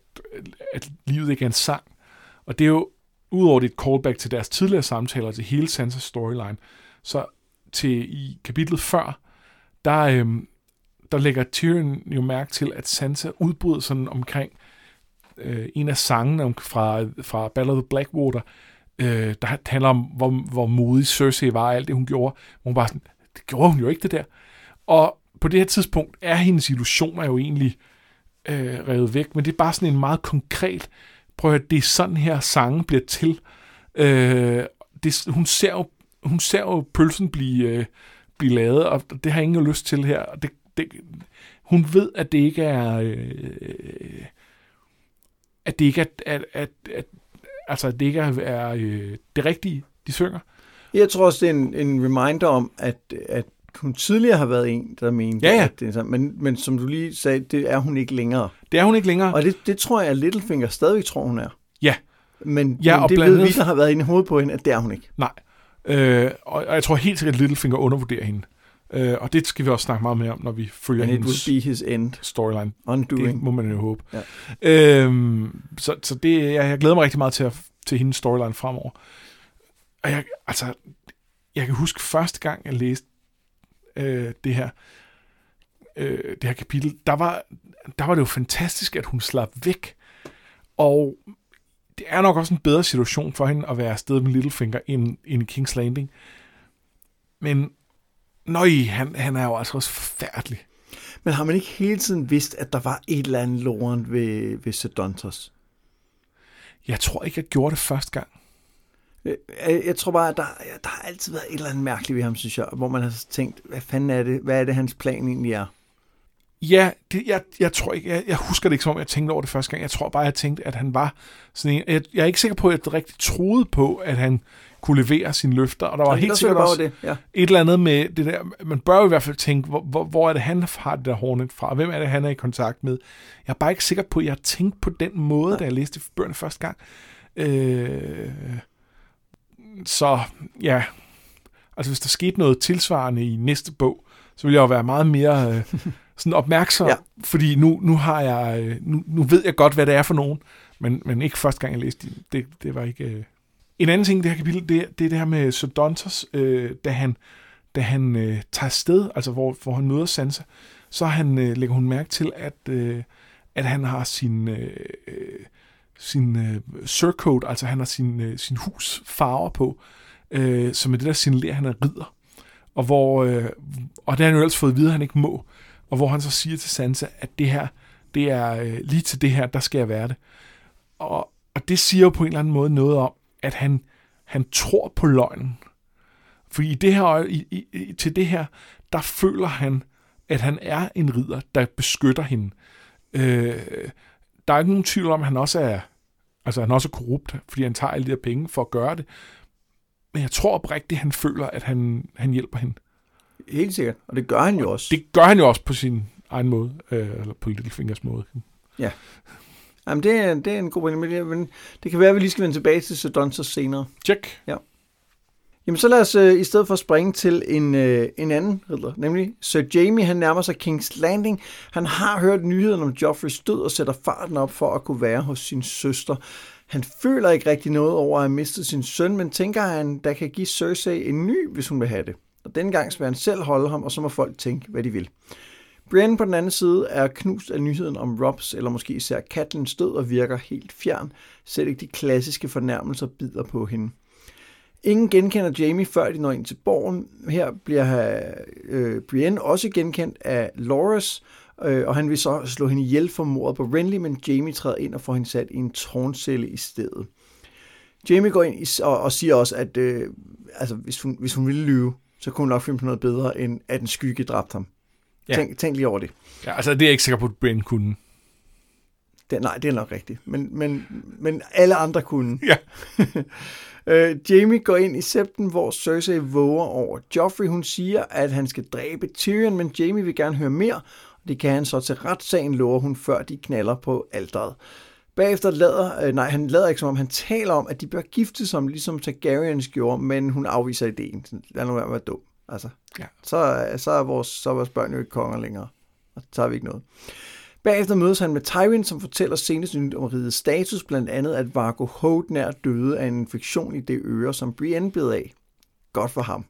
at livet ikke er en sang. Og det er jo, udover det et callback til deres tidligere samtaler, til hele Sansas storyline, så til i kapitlet før, der, øhm, der lægger Tyrion jo mærke til, at Sansa udbryder sådan omkring øh, en af sangene om, fra, fra Battle of the Blackwater, øh, der handler om, hvor, hvor modig Cersei var, og alt det, hun gjorde. Hun var sådan, det gjorde hun jo ikke, det der. Og på det her tidspunkt er hendes illusioner jo egentlig øh, revet væk, men det er bare sådan en meget konkret, prøv at høre, det er sådan her sange bliver til. Øh, det, hun, ser jo, hun ser jo pølsen blive, øh, blive lavet, og det har ingen lyst til her. Og det, det, hun ved, at det ikke er... Øh, at det ikke er... At, at, at, altså, at det ikke er, er øh, det rigtige, de synger. Jeg tror også, det er en, en reminder om, at, at hun tidligere har været en, der mente, Ja, ja. at det er sådan. Men, men som du lige sagde, det er hun ikke længere. Det er hun ikke længere. Og det, det tror jeg, at Littlefinger stadigvæk tror, hun er. Ja. Men, Ja, men og det blandt ved vi, der har været inde i hovedet på hende, at det er hun ikke. Nej. Øh, og, og jeg tror helt sikkert, at Littlefinger undervurderer hende. Øh, og det skal vi også snakke meget mere om, når vi følger And it hendes will be his end. storyline. Det Undoing. må man jo håbe. Ja. Øhm, så så det, jeg, jeg glæder mig rigtig meget til, at, til hendes storyline fremover. Og jeg, altså, jeg kan huske første gang, jeg læste øh, det her øh, det her kapitel, der var, der var det jo fantastisk, at hun slap væk. Og det er nok også en bedre situation for hende at være afsted med Littlefinger end, end i King's Landing. Men nøj, han, han er jo altså også forfærdelig. Men har man ikke hele tiden vidst, at der var et eller andet loren ved, ved Sedontos? Jeg tror ikke, jeg gjorde det første gang. Øh, Jeg, jeg tror bare, at der, der har altid været et eller andet mærkeligt ved ham, synes jeg, hvor man har tænkt, hvad fanden er det, hvad er det, hans plan egentlig er? Ja, det, jeg, jeg tror ikke, jeg, jeg husker det ikke som om, jeg tænkte over det første gang. Jeg tror bare, jeg tænkte, at han var sådan en... Jeg, jeg er ikke sikker på, at jeg rigtig troede på, at han kunne levere sine løfter. Og der var Og helt sikkert også det, ja. et eller andet med det der... Man bør jo i hvert fald tænke, hvor, hvor, hvor er det, han har det der hornet fra? Hvem er det, han er i kontakt med? Jeg er bare ikke sikker på, at jeg har tænkt på den måde, Nej. da jeg læste bøgerne første gang. Øh, så ja, altså hvis der skete noget tilsvarende i næste bog, så ville jeg jo være meget mere øh, sådan opmærksom, Ja. fordi nu, nu har jeg, øh, nu, nu ved jeg godt, hvad det er for nogen, men, men ikke første gang jeg læste det, det, det var ikke... Øh. En anden ting i det her kapitel, det, det er det her med Sodontos, øh, da han, da han øh, tager sted, altså hvor, hvor han møder Sansa, så han, øh, lægger hun mærke til, at, øh, at han har sin, øh, øh, sin øh, surcoat, altså han har sin, øh, sin hus farver på, øh, som er det, der signalerer, han er ridder. Og, hvor, øh, og det har han jo ellers fået at vide, at han ikke må. Og hvor han så siger til Sansa, at det her, det er øh, lige til det her, der skal jeg være det. Og, og det siger jo på en eller anden måde noget om, at han, han tror på løgnen. For i det her, i, i, til det her, der føler han, at han er en ridder, der beskytter hende. Øh, der er ikke nogen tvivl om, at han også er, altså han også er korrupt, fordi han tager alle de her penge for at gøre det. Men jeg tror oprigtigt, han føler, at han, han hjælper hende. Helt sikkert. Og det gør han jo også. Det gør han jo også på sin egen måde, øh, eller på Littlefingers måde. Jamen, det er, det er en god pointe, men det, men det kan være, at vi lige skal vende tilbage til Sedontos senere. Check. Jamen så lad os øh, i stedet for springe til en, øh, en anden ridder, nemlig Sir Jamie, han nærmer sig King's Landing. Han har hørt nyheden om Joffreys død og sætter farten op for at kunne være hos sin søster. Han føler ikke rigtig noget over at have mistet sin søn, men tænker, at han der kan give Cersei en ny, hvis hun vil have det. Og denne gang skal han selv holde ham, og så må folk tænke, hvad de vil. Brienne på den anden side er knust af nyheden om Robs, eller måske især Katlins død, og virker helt fjern. Selv ikke de klassiske fornærmelser bider på hende. Ingen genkender Jamie, før de når ind til borgen. Her bliver øh, Brienne også genkendt af Loras, øh, og han vil så slå hende ihjel for mordet på Renly, men Jamie træder ind og får hende sat i en tårncelle i stedet. Jamie går ind og, og siger også, at øh, altså, hvis, hun, hvis hun ville lyve, så kunne hun nok finde på noget bedre, end at en skygge dræbte ham. Ja. Tænk, tænk lige over det. Ja, altså det er jeg ikke sikker på, at Brienne kunne. Det, nej, det er nok rigtigt. Men, men, men alle andre kunne. Ja. uh, Jamie går ind i septen, hvor Cersei våger over Joffrey. Hun siger, at han skal dræbe Tyrion, men Jamie vil gerne høre mere, og det kan han så til retssagen, lover hun, før de knaller på alderet. Bagefter lader, øh, nej, han lader ikke som om, han taler om, at de bør gifte sig, ligesom Targaryens gjorde, men hun afviser ideen. Lad nu være med at dum. Altså, ja. så, så, er vores, så er vores børn jo ikke konger længere, og så har vi ikke noget. Bagefter mødes han med Tywin, som fortæller senest nyt om rigets status, blandt andet at Vargo Holt nær døde af en infektion i det øre, som Brienne bed af. Godt for ham.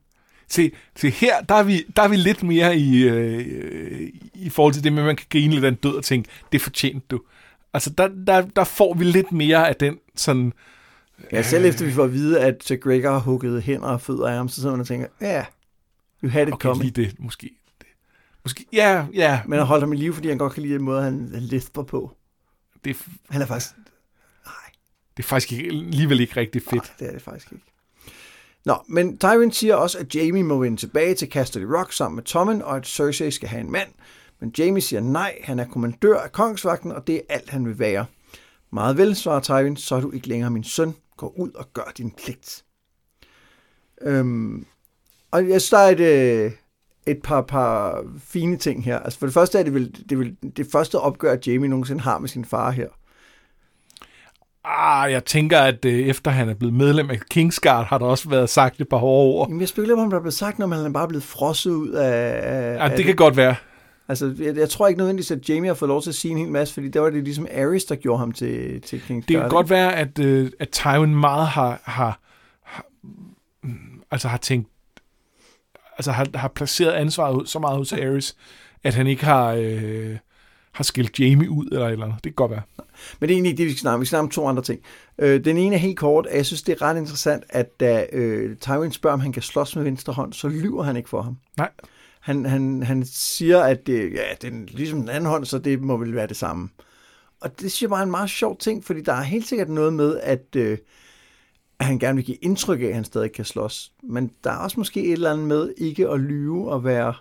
Se, se her, der er, vi, der er vi lidt mere i, øh, i forhold til det med, at man kan grine lidt af en død og tænke, det fortjente du. Altså, der, der, der får vi lidt mere af den sådan... Ja, selv efter vi får at vide, at Sir Gregor har hugget hænder og fødder af ham, så sidder man og tænker, ja, you had it okay, coming. lige det, måske. Det. Måske, ja, ja. Men han holder ham i live, fordi han godt kan lide den måde, han lisper på. Det, han er faktisk... Nej. Det er faktisk ikke, alligevel ikke rigtig fedt. Nej, det er det faktisk ikke. Nå, men Tywin siger også, at Jamie må vende tilbage til Casterly Rock sammen med Tommen, og at Cersei skal have en mand. Men Jamie siger nej, han er kommandør af kongsvagten, og det er alt, han vil være. Meget vel, svarer Tywin, så er du ikke længere min søn. Gå ud og gør din pligt. Øhm, og jeg synes, er et, øh, et par, par fine ting her. Altså for det første er det vel det, vel, det første opgør, Jamie nogensinde har med sin far her. Ah, jeg tænker, at øh, efter han er blevet medlem af Kingsguard, har der også været sagt et par hårde ord. Jamen, jeg spekulerer på, om der er blevet sagt, når man er bare blevet frosset ud af... Ja, af det kan det. godt være. Altså, jeg, jeg tror ikke nødvendigvis, at Jamie har fået lov til at sige en hel masse, fordi der var det ligesom Ares, der gjorde ham til, til Kingsguard. Det kan godt være, at, øh, at Tywin meget har, har, har, altså har tænkt, altså har, har placeret ansvaret ud, så meget hos Ares, at han ikke har, øh, har skilt Jamie ud eller eller andet. Det kan godt være. Men det er egentlig ikke det, vi skal snakke om. Vi skal snakke om to andre ting. Øh, den ene er helt kort, at jeg synes, det er ret interessant, at da øh, Tywin spørger, om han kan slås med venstre hånd, så lyver han ikke for ham. Nej. Han, han, han siger, at det, ja, det er ligesom den anden hånd, så det må vel være det samme. Og det synes jeg bare er en meget sjov ting, fordi der er helt sikkert noget med, at, øh, at han gerne vil give indtryk af, at han stadig kan slås. Men der er også måske et eller andet med ikke at lyve og være,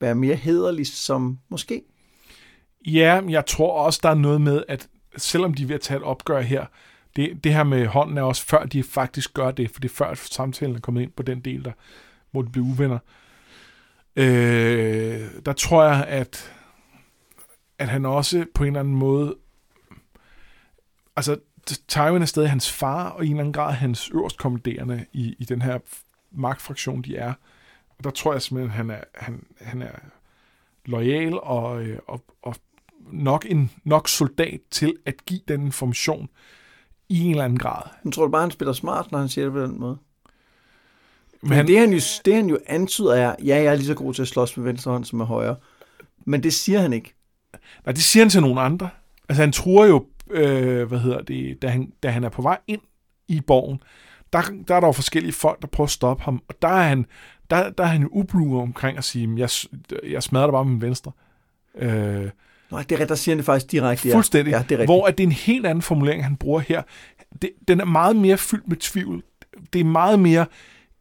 være mere hederlig, som måske. Ja, jeg tror også, der er noget med, at selvom de er ved at tage et opgør her, det, det her med hånden er også før de faktisk gør det, for det er før samtalen er kommet ind på den del, der, hvor de bliver uvenner. Øh, øh, der tror jeg, at, at han også på en eller anden måde, altså Tywin er stadig hans far, og i en eller anden grad hans øverstkommanderende i, i den her magtfraktion, de er. Og der tror jeg simpelthen, at han er, han, han er lojal og, øh, og, og nok en nok soldat til at give den information i en eller anden grad. Men tror du bare, han spiller smart, når han siger det på den måde? Men, Men det, han jo, det han jo antyder er, ja, jeg er lige så god til at slås med venstre hånd som med højre. Men det siger han ikke. Nej, det siger han til nogle andre. Altså han tror jo, øh, hvad hedder det, da han, da han er på vej ind i borgen, der, der er der jo forskellige folk, der prøver at stoppe ham, og der er han, der, der er han ublu omkring at sige, jeg, jeg smadrer dig bare med min venstre. Øh, Nej, det er der siger han det faktisk direkte. Fuldstændig. Ja, det er rigtigt. hvor at det er en helt anden formulering, han bruger her. Det, den er meget mere fyldt med tvivl. Det er meget mere,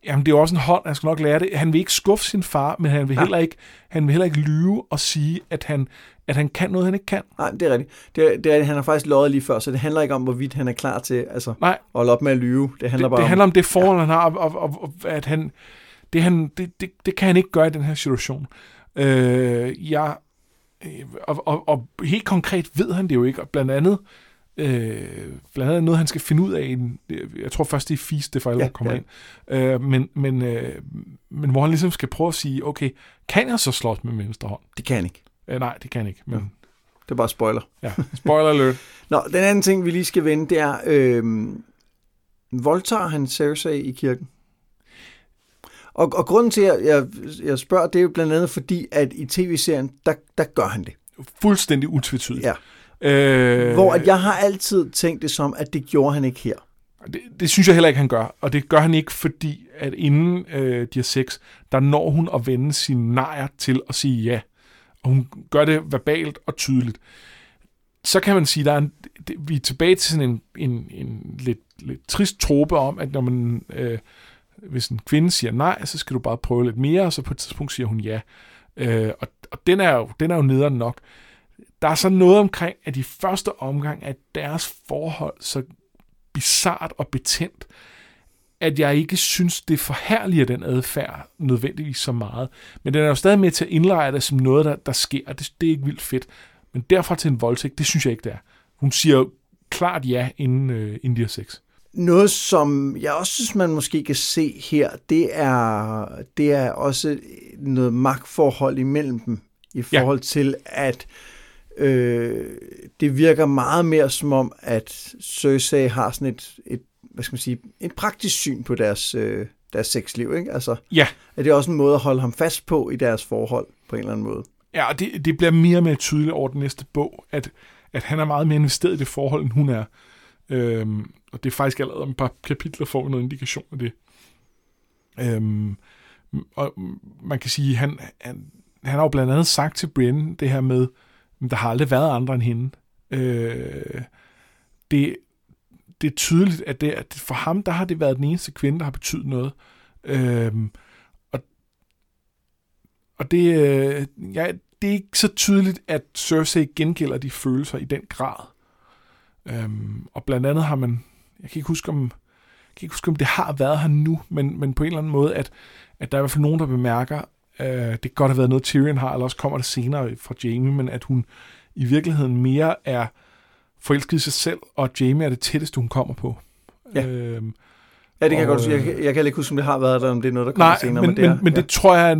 Jamen, det er jo også en hånd, han skal nok lære det. Han vil ikke skuffe sin far, men han vil, ja. heller, ikke, han vil heller ikke lyve og sige, at han, at han kan noget, han ikke kan. Nej, det er rigtigt. Det er, det er, han har faktisk løjet lige før, så det handler ikke om, hvorvidt han er klar til altså, Nej. at holde op med at lyve. Det handler det, bare det om, handler om det forhold, ja. han har, og, og, og, at han, det, han, det, det, det kan han ikke gøre i den her situation. Øh, jeg, og, og, og helt konkret ved han det jo ikke, og blandt andet Øh, blandt andet noget, han skal finde ud af. En, jeg tror først, det er Feast, det for alvor Ja, kommer ja. ind. Øh, men, men, øh, men hvor han ligesom skal prøve at sige, okay, kan jeg så slås med venstre hånd? Det kan ikke. Øh, nej, det kan ikke. Men, Det er bare spoiler. ja, spoiler alert. Nå, den anden ting, vi lige skal vende, det er, øh, voldtager han Cersei i kirken? Og, og grunden til, at jeg, jeg spørger, det er jo blandt andet fordi, at i tv-serien, der, der gør han det. Fuldstændig utvetydigt. Ja. Øh, Hvor at jeg har altid tænkt det som, at det gjorde han ikke her. Det, det synes jeg heller ikke, han gør. Og det gør han ikke, fordi at inden øh, de har sex, der når hun at vende sin nejer til at sige ja. Og hun gør det verbalt og tydeligt. Så kan man sige, der er en, det, vi er tilbage til sådan en, en, en lidt, lidt trist trope om, at når man, øh, hvis en kvinde siger nej, så skal du bare prøve lidt mere, og så på et tidspunkt siger hun ja. Øh, og og den, er jo, den er jo nederen nok. Der er så noget omkring, at i første omgang er deres forhold så bizart og betændt, at jeg ikke synes, det forhærliger den adfærd nødvendigvis så meget. Men den er jo stadig med til at indlejre det som noget, der, der sker. Det, det er ikke vildt fedt. Men derfra til en voldtægt, det synes jeg ikke, det er. Hun siger jo klart ja, inden, øh, inden de har sex. Noget, som jeg også synes, man måske kan se her, det er, det er også noget magtforhold imellem dem, i Ja. forhold til, at øh, det virker meget mere som om, at Cersei har sådan et, et hvad skal man sige, et praktisk syn på deres, øh, deres sexliv, ikke? Altså, Ja, er det også en måde at holde ham fast på i deres forhold, på en eller anden måde? ja og det, det bliver mere og mere tydeligt over den næste bog, at, at han er meget mere investeret i det forhold, end hun er. Øhm, og det er faktisk allerede om et par kapitler, får vi noget indikation af det. Øhm, og man kan sige, han, han, han har jo blandt andet sagt til Brienne det her med, men der har aldrig været andre end hende. Øh, det, det er tydeligt, at, det, at for ham, der har det været den eneste kvinde, der har betydet noget. Øh, og og det, øh, ja, det er ikke så tydeligt, at Cersei gengælder de følelser i den grad. Øh, og blandt andet har man, jeg kan ikke huske om, jeg kan ikke huske, om det har været her nu, men, men på en eller anden måde, at, at der er i hvert fald nogen, der bemærker, øh, det kan godt have været noget, Tyrion har, eller også kommer det senere fra Jamie, men at hun i virkeligheden mere er forelsket i sig selv, og Jamie er det tætteste, hun kommer på. Ja. Øhm, Ja, det kan jeg godt. Jeg, kan- jeg kan ikke huske, om det har været der, om det er noget, der kommer Nej, senere. men, det er, men, men det, tror jeg,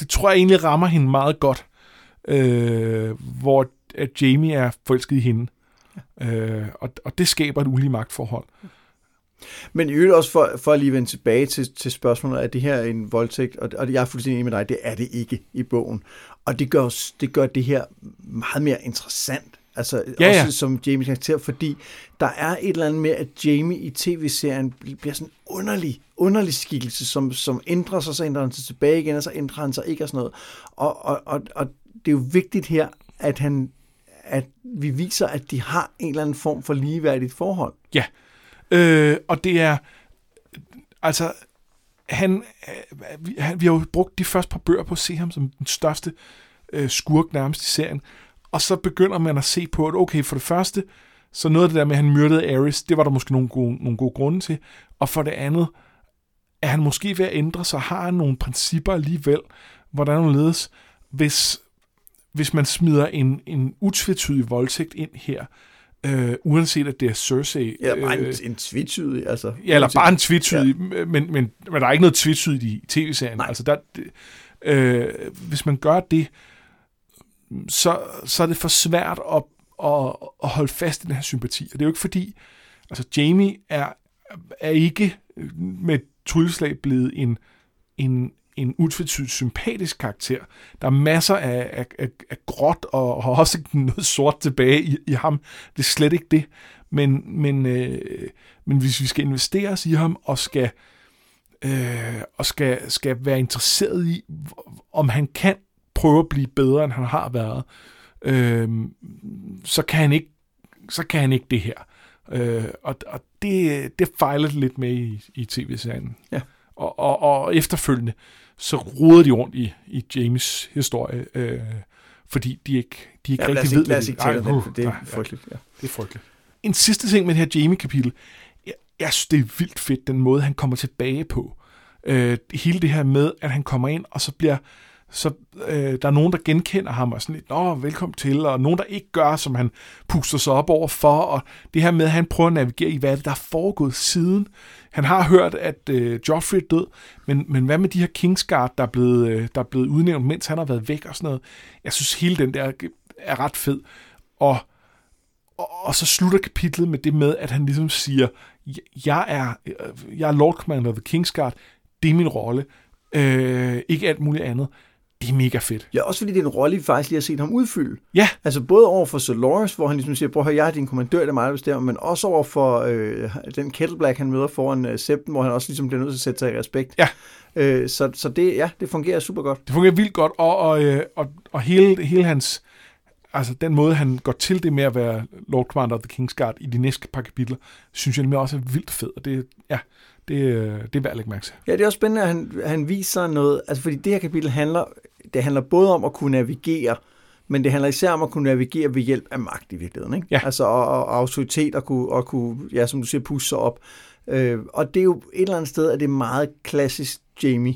det, tror jeg egentlig rammer hende meget godt, øh, hvor at Jamie er forelsket i hende. Øh, og, og det skaber et ulige magtforhold. Men i øvrigt også for, for at lige vende tilbage til, til spørgsmålet, er det her en voldtægt? Og, og jeg er fuldstændig enig med dig, det er det ikke i bogen. Og det gør, det gør det her meget mere interessant. Altså Ja, også ja. som Jamie karakter, fordi der er et eller andet med, at Jamie i tv-serien bl- bliver sådan en underlig, underlig skikkelse, som, som ændrer sig, så ændrer han sig tilbage igen, og så ændrer han sig ikke og sådan noget. Og, og, og, og det er jo vigtigt her, at han at vi viser, at de har en eller anden form for ligeværdigt forhold. Ja, øh, og det er, altså, han, vi, han, vi har jo brugt de første par bøger på at se ham som den største øh, skurk nærmest i serien, og så begynder man at se på, at okay, for det første, så noget af det der med, at han myrdede Ares, det var der måske nogle gode, nogle gode grunde til, og for det andet, er han måske ved at ændre sig, har han nogle principper alligevel, hvordan hun ledes, hvis, hvis man smider en, en utvetydig voldtægt ind her, øh, uanset at det er Cersei. Ja, bare øh, en, en tvetydig, altså. Ja, eller bare en tvetydig, ja. men, men, men der er ikke noget tvetydigt i tv-serien. Nej. Altså der, øh, hvis man gør det, så, så er det for svært at, at, at holde fast i den her sympati. Og det er jo ikke fordi, altså Jamie er, er ikke med trylleslag blevet en, en, en utvetydigt sympatisk karakter. Der er masser af, af, af, af gråt og, og også noget sort tilbage i, i ham. Det er slet ikke det. Men, men, øh, men hvis vi skal investere os i ham og skal, øh, og skal, skal være interesseret i, om han kan prøve at blive bedre, end han har været, øh, så kan han ikke så kan han ikke det her. Øh, og og det, det fejler lidt med i, i tv-serien. Ja. Og, og, og efterfølgende, så roder de rundt i, i James historie, øh, fordi de ikke, de ikke Ja, rigtig ved, hvad Ej, det, for det er frygteligt. Ja. det er frygteligt. En sidste ting med det her Jamie-kapitel. Jeg, jeg synes, det er vildt fedt, den måde, han kommer tilbage på. Øh, hele det her med, at han kommer ind, og så bliver så øh, der er nogen, der genkender ham og sådan lidt, Nå, velkommen til, og nogen, der ikke gør, som han puster sig op over for, og det her med, at han prøver at navigere i, hvad er det, der er foregået siden. Han har hørt, at øh, Joffrey er død, men, men hvad med de her Kingsguard, der er, blevet, øh, der er blevet udnævnt, mens han har været væk og sådan noget. Jeg synes, hele den der er ret fed. Og, og, og så slutter kapitlet med det med, at han ligesom siger, jeg er, øh, jeg er Lord Commander of the Kingsguard, det er min rolle, øh, ikke alt muligt andet. Det er mega fedt. Ja, også fordi det er en rolle, vi faktisk lige har set ham udfylde. Ja. Altså både over for Lawrence, hvor han ligesom siger, prøv at høre, jeg er din kommandør, det er mig, der bestemmer, men også over for øh, den Kettleblack, han møder foran øh, Septen, hvor han også ligesom bliver nødt til at sætte sig i respekt. Ja. Øh, så, så det, ja, det fungerer super godt. Det fungerer vildt godt, og, og, øh, og, og hele, hele hans, altså den måde, han går til det med at være Lord Commander of the King's Guard i de næste par kapitler, synes jeg nemlig også er vildt fed, og det, ja, det, øh, det er værd at lægge mærke til. Ja, det er også spændende, at han, han viser noget, altså fordi det her kapitel handler, det handler både om at kunne navigere, men det handler især om at kunne navigere ved hjælp af magt i virkeligheden. Ikke? Ja. Altså og, og autoritet og kunne, og kunne, ja, som du siger, pusse sig op. Øh, og det er jo et eller andet sted, at det er meget klassisk Jamie.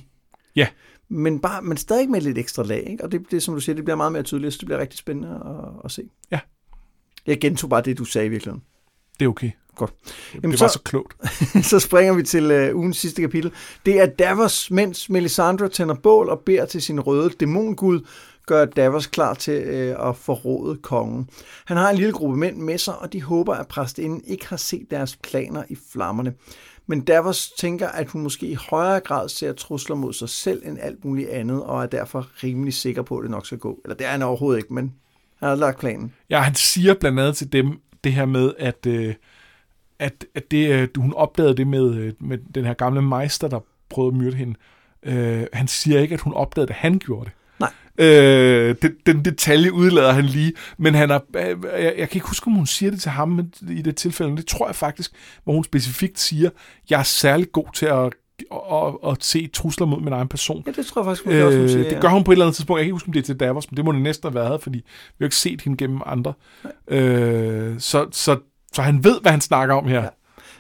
Ja. Men, bare, men stadig med lidt ekstra lag. Ikke? Og det, det, som du siger, det bliver meget mere tydeligt, så det bliver rigtig spændende at, at se. Ja. Jeg gentog bare det, du sagde i virkeligheden. Det er okay. Godt. Jamen, det var så, så klogt. så springer vi til øh, ugens sidste kapitel. Det er Davos, mens Melisandre tænder bål og beder til sin røde dæmongud, gør Davos klar til øh, at forråde kongen. Han har en lille gruppe mænd med sig, og de håber, at præstinden ikke har set deres planer i flammerne. Men Davos tænker, at hun måske i højere grad ser trusler mod sig selv end alt muligt andet, og er derfor rimelig sikker på, at det nok skal gå. Eller det er han overhovedet ikke, men han har lagt planen. Ja, han siger blandt andet til dem det her med, at, øh, at, at det, øh, hun opdagede det med, øh, med den her gamle meister, der prøvede at myrde hende. Øh, han siger ikke, at hun opdagede det, han gjorde det. Nej. Øh, den, den detalje udlader han lige, men han er, jeg, jeg kan ikke huske, om hun siger det til ham i det tilfælde, men det tror jeg faktisk, hvor hun specifikt siger, jeg er særlig god til at og, og se trusler mod min egen person. Ja, det tror jeg faktisk, hun øh, også, hun siger, Det gør hun på et eller andet tidspunkt. Jeg kan ikke huske, om det er til Davos, men det må det næsten have været, fordi vi har ikke set hende gennem andre. Øh, så, så, så han ved, hvad han snakker om her. Ja.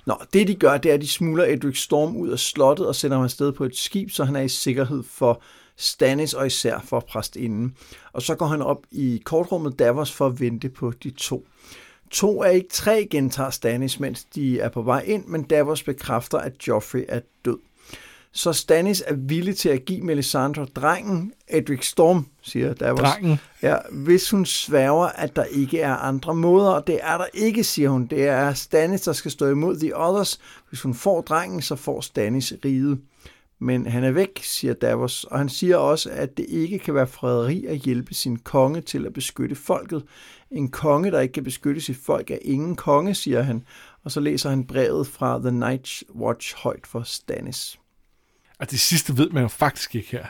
Nå, det de gør, det er, at de smuler Edric Storm ud af slottet og sender ham afsted på et skib, så han er i sikkerhed for Stannis og især for præstinden. Og så går han op i kortrummet Davos for at vente på de to. To af ikke tre gentager Stannis, mens de er på vej ind, men Davos bekræfter, at Joffrey er død. Så Stannis er villig til at give Melisandre drengen, Edric Storm, siger Davos. Drengen? Ja, hvis hun sværger, at der ikke er andre måder, og det er der ikke, siger hun. Det er Stannis, der skal stå imod The Others. Hvis hun får drengen, så får Stannis riget. Men han er væk, siger Davos, og han siger også, at det ikke kan være frederi at hjælpe sin konge til at beskytte folket. En konge, der ikke kan beskytte sit folk, er ingen konge, siger han. Og så læser han brevet fra The Night Watch højt for Stannis. Og det sidste ved man jo faktisk ikke her.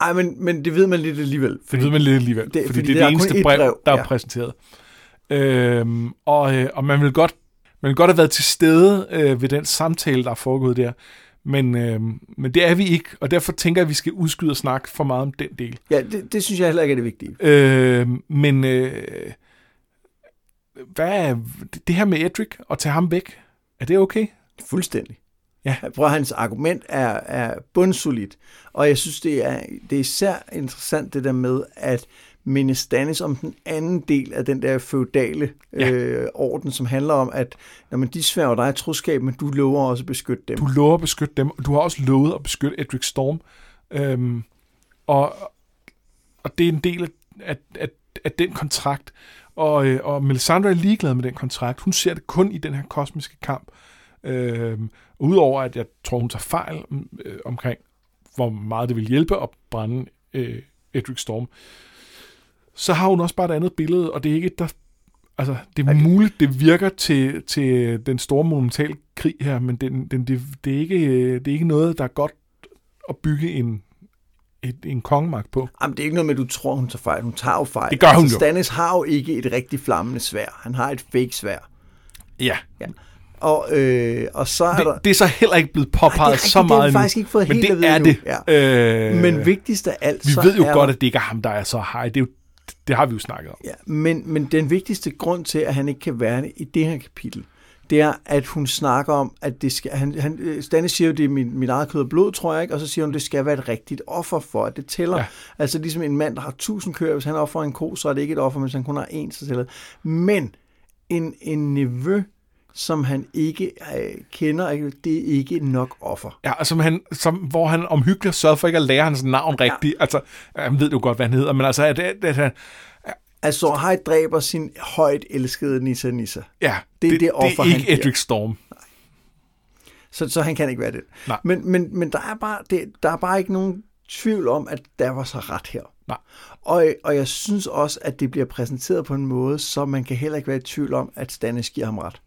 Ej, men, men det ved man lidt alligevel. Fordi, det ved man lidt alligevel, det, fordi, fordi det er det eneste brev, brev, der ja. er præsenteret. Øhm, og, øh, og man vil godt man vil godt have været til stede øh, ved den samtale, der er foregået der. Men, øh, men det er vi ikke, og derfor tænker jeg, at vi skal udskyde og snakke for meget om den del. Ja, det, det synes jeg heller ikke er det vigtige. Øh, men øh, hvad er det her med Edric, og tage ham væk, er det okay? Fuldstændig. Ja. Prøv hans argument er, er bundsolidt, og jeg synes, det er, det er især interessant det der med, at minde Stannis om den anden del af den der feudale ja. øh, orden, som handler om, at når man de sværger dig troskab, men du lover også at beskytte dem. Du lover at beskytte dem, og du har også lovet at beskytte Edric Storm. Øhm, og, og det er en del af, af, af, af den kontrakt. Og, øh, og Melisandre er ligeglad med den kontrakt. Hun ser det kun i den her kosmiske kamp. Øhm, Udover at jeg tror, hun tager fejl øh, omkring, hvor meget det vil hjælpe at brænde øh, Edric Storm, så har hun også bare et andet billede, og det er ikke der... Altså, det er okay. muligt, det virker til, til den store monumentale krig her, men den, den, det, det, er ikke, det er ikke noget, der er godt at bygge en, et, en kongemagt på. Jamen, det er ikke noget med, at du tror, hun tager fejl. Hun tager jo fejl. Det gør hun altså, jo. Stannis har jo ikke et rigtig flammende svær. Han har et fake svær. Ja. ja. Og, øh, og så er det, der... det er så heller ikke blevet påpeget Ej, så meget det har faktisk ikke fået men helt det er nu. det. Ja. Øh, men vigtigst af alt... Vi så ved jo er godt, at det ikke er ham, der er så high. Det, er jo, det har vi jo snakket om. Ja, men, men den vigtigste grund til, at han ikke kan være i det her kapitel, det er, at hun snakker om, at det skal, han, han, øh, Stannis siger jo, det er min, min eget kød og blod, tror jeg ikke, og så siger hun, det skal være et rigtigt offer for, at det tæller. Ja. Altså ligesom en mand, der har tusind køer, hvis han offrer en ko, så er det ikke et offer, hvis han kun har en, så tæller. Men en, en nevø, som han ikke øh, kender, det er ikke nok offer. Ja, som han, som, hvor han omhyggeligt har sørget for ikke at lære hans navn rigtigt. Ja. Altså, han ved jo godt, hvad han hedder, men altså, at, at, at han, Altså, Hej dræber sin højt elskede Nissa Nissa. ja, Det er det offer, det er han ikke giver. Edric Storm. Så, så han kan ikke være det. Nej. Men, men, men der, er bare, det, der er bare ikke nogen tvivl om, at der var så ret her. Nej. Og, og jeg synes også, at det bliver præsenteret på en måde, så man kan heller ikke være i tvivl om, at Stannis giver ham ret.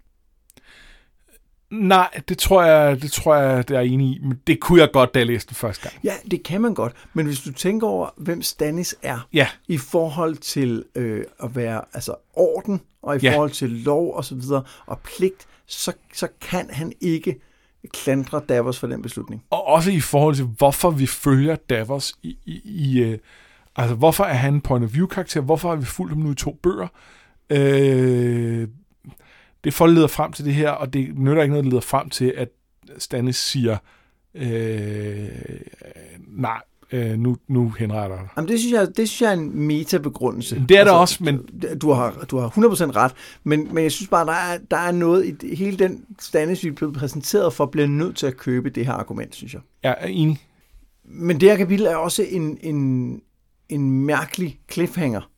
Nej, det tror jeg, det tror jeg, det er enig i, men det kunne jeg godt, da jeg læste det første gang. Ja, det kan man godt. Men hvis du tænker over, hvem Stannis er, Ja, i forhold til øh, at være altså orden, og i Ja. forhold til lov og så videre, og pligt, så, så kan han ikke klandre Davos for den beslutning. og også i forhold til, hvorfor vi følger Davos i, i, i øh, altså hvorfor er han en point of view karakter, hvorfor har vi fulgt ham nu i to bøger, øh, det folk leder frem til det her, og det nytter ikke noget, der leder frem til, at Stannis siger, øh, nej, øh, nu, nu henretter jeg dig. Jamen, det synes jeg, det synes jeg er en meta-begrundelse. Det er det også, men Du har, du har 100% ret, men, men jeg synes bare, der er, der er noget i hele den Stannis, vi blevet præsenteret for, bliver nødt til at købe det her argument, synes jeg. jeg er enig. Men det her kapitel er også en, en, en mærkelig cliffhanger,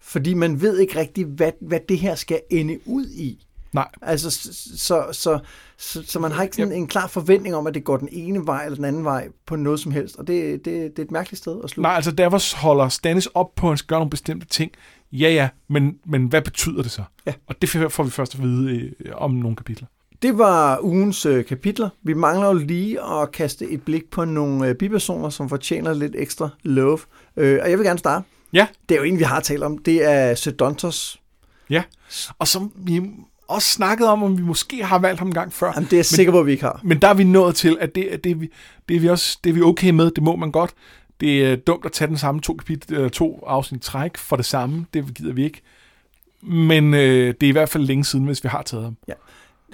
fordi man ved ikke rigtig, hvad, hvad det her skal ende ud i. Nej, Altså, så, så, så, så, man har ikke sådan en klar forventning om, at det går den ene vej eller den anden vej på noget som helst, og det, det, det er et mærkeligt sted at slutte. nej, altså Davos holder Stannis op på, at han skal gøre nogle bestemte ting. Ja, ja, men, men hvad betyder det så? Ja. Og det får vi først at vide øh, om nogle kapitler. Det var ugens øh, kapitler. Vi mangler jo lige at kaste et blik på nogle øh, bipersoner, som fortjener lidt ekstra love. Øh, og jeg vil gerne starte. Ja. Det er jo en, vi har talt om. Det er Sedontos. Ja, og som vi også snakkede om, om vi måske har valgt ham en gang før. Jamen, det er jeg sikker på, at vi ikke har. Men der er vi nået til, at det, det, er vi, det, er vi også, det er vi okay med, det må man godt. Det er dumt at tage den samme to, kapit, eller to afsnit træk for det samme, det gider vi ikke. Men øh, det er i hvert fald længe siden, hvis vi har taget ham.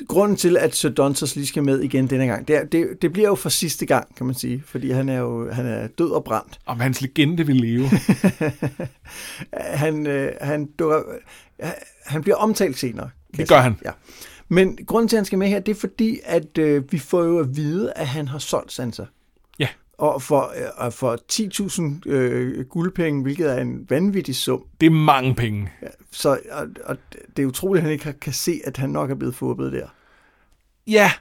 Grunden til, at Sedontos lige skal med igen denne gang, det, er, det, det bliver jo for sidste gang, kan man sige. Fordi han er jo han er død og brændt. Om hans legende vil leve. han, øh, han, dukker, øh, han bliver omtalt senere. Det gør han. Ja. Men grunden til, at han skal med her, det er fordi, at øh, vi får jo at vide, at han har solgt Sansa. Ja. Og for, øh, for 10.000 øh, guldpenge, hvilket er en vanvittig sum. Det er mange penge. Så og, og det er utroligt, at han ikke kan se, at han nok er blevet fubbet der. Ja,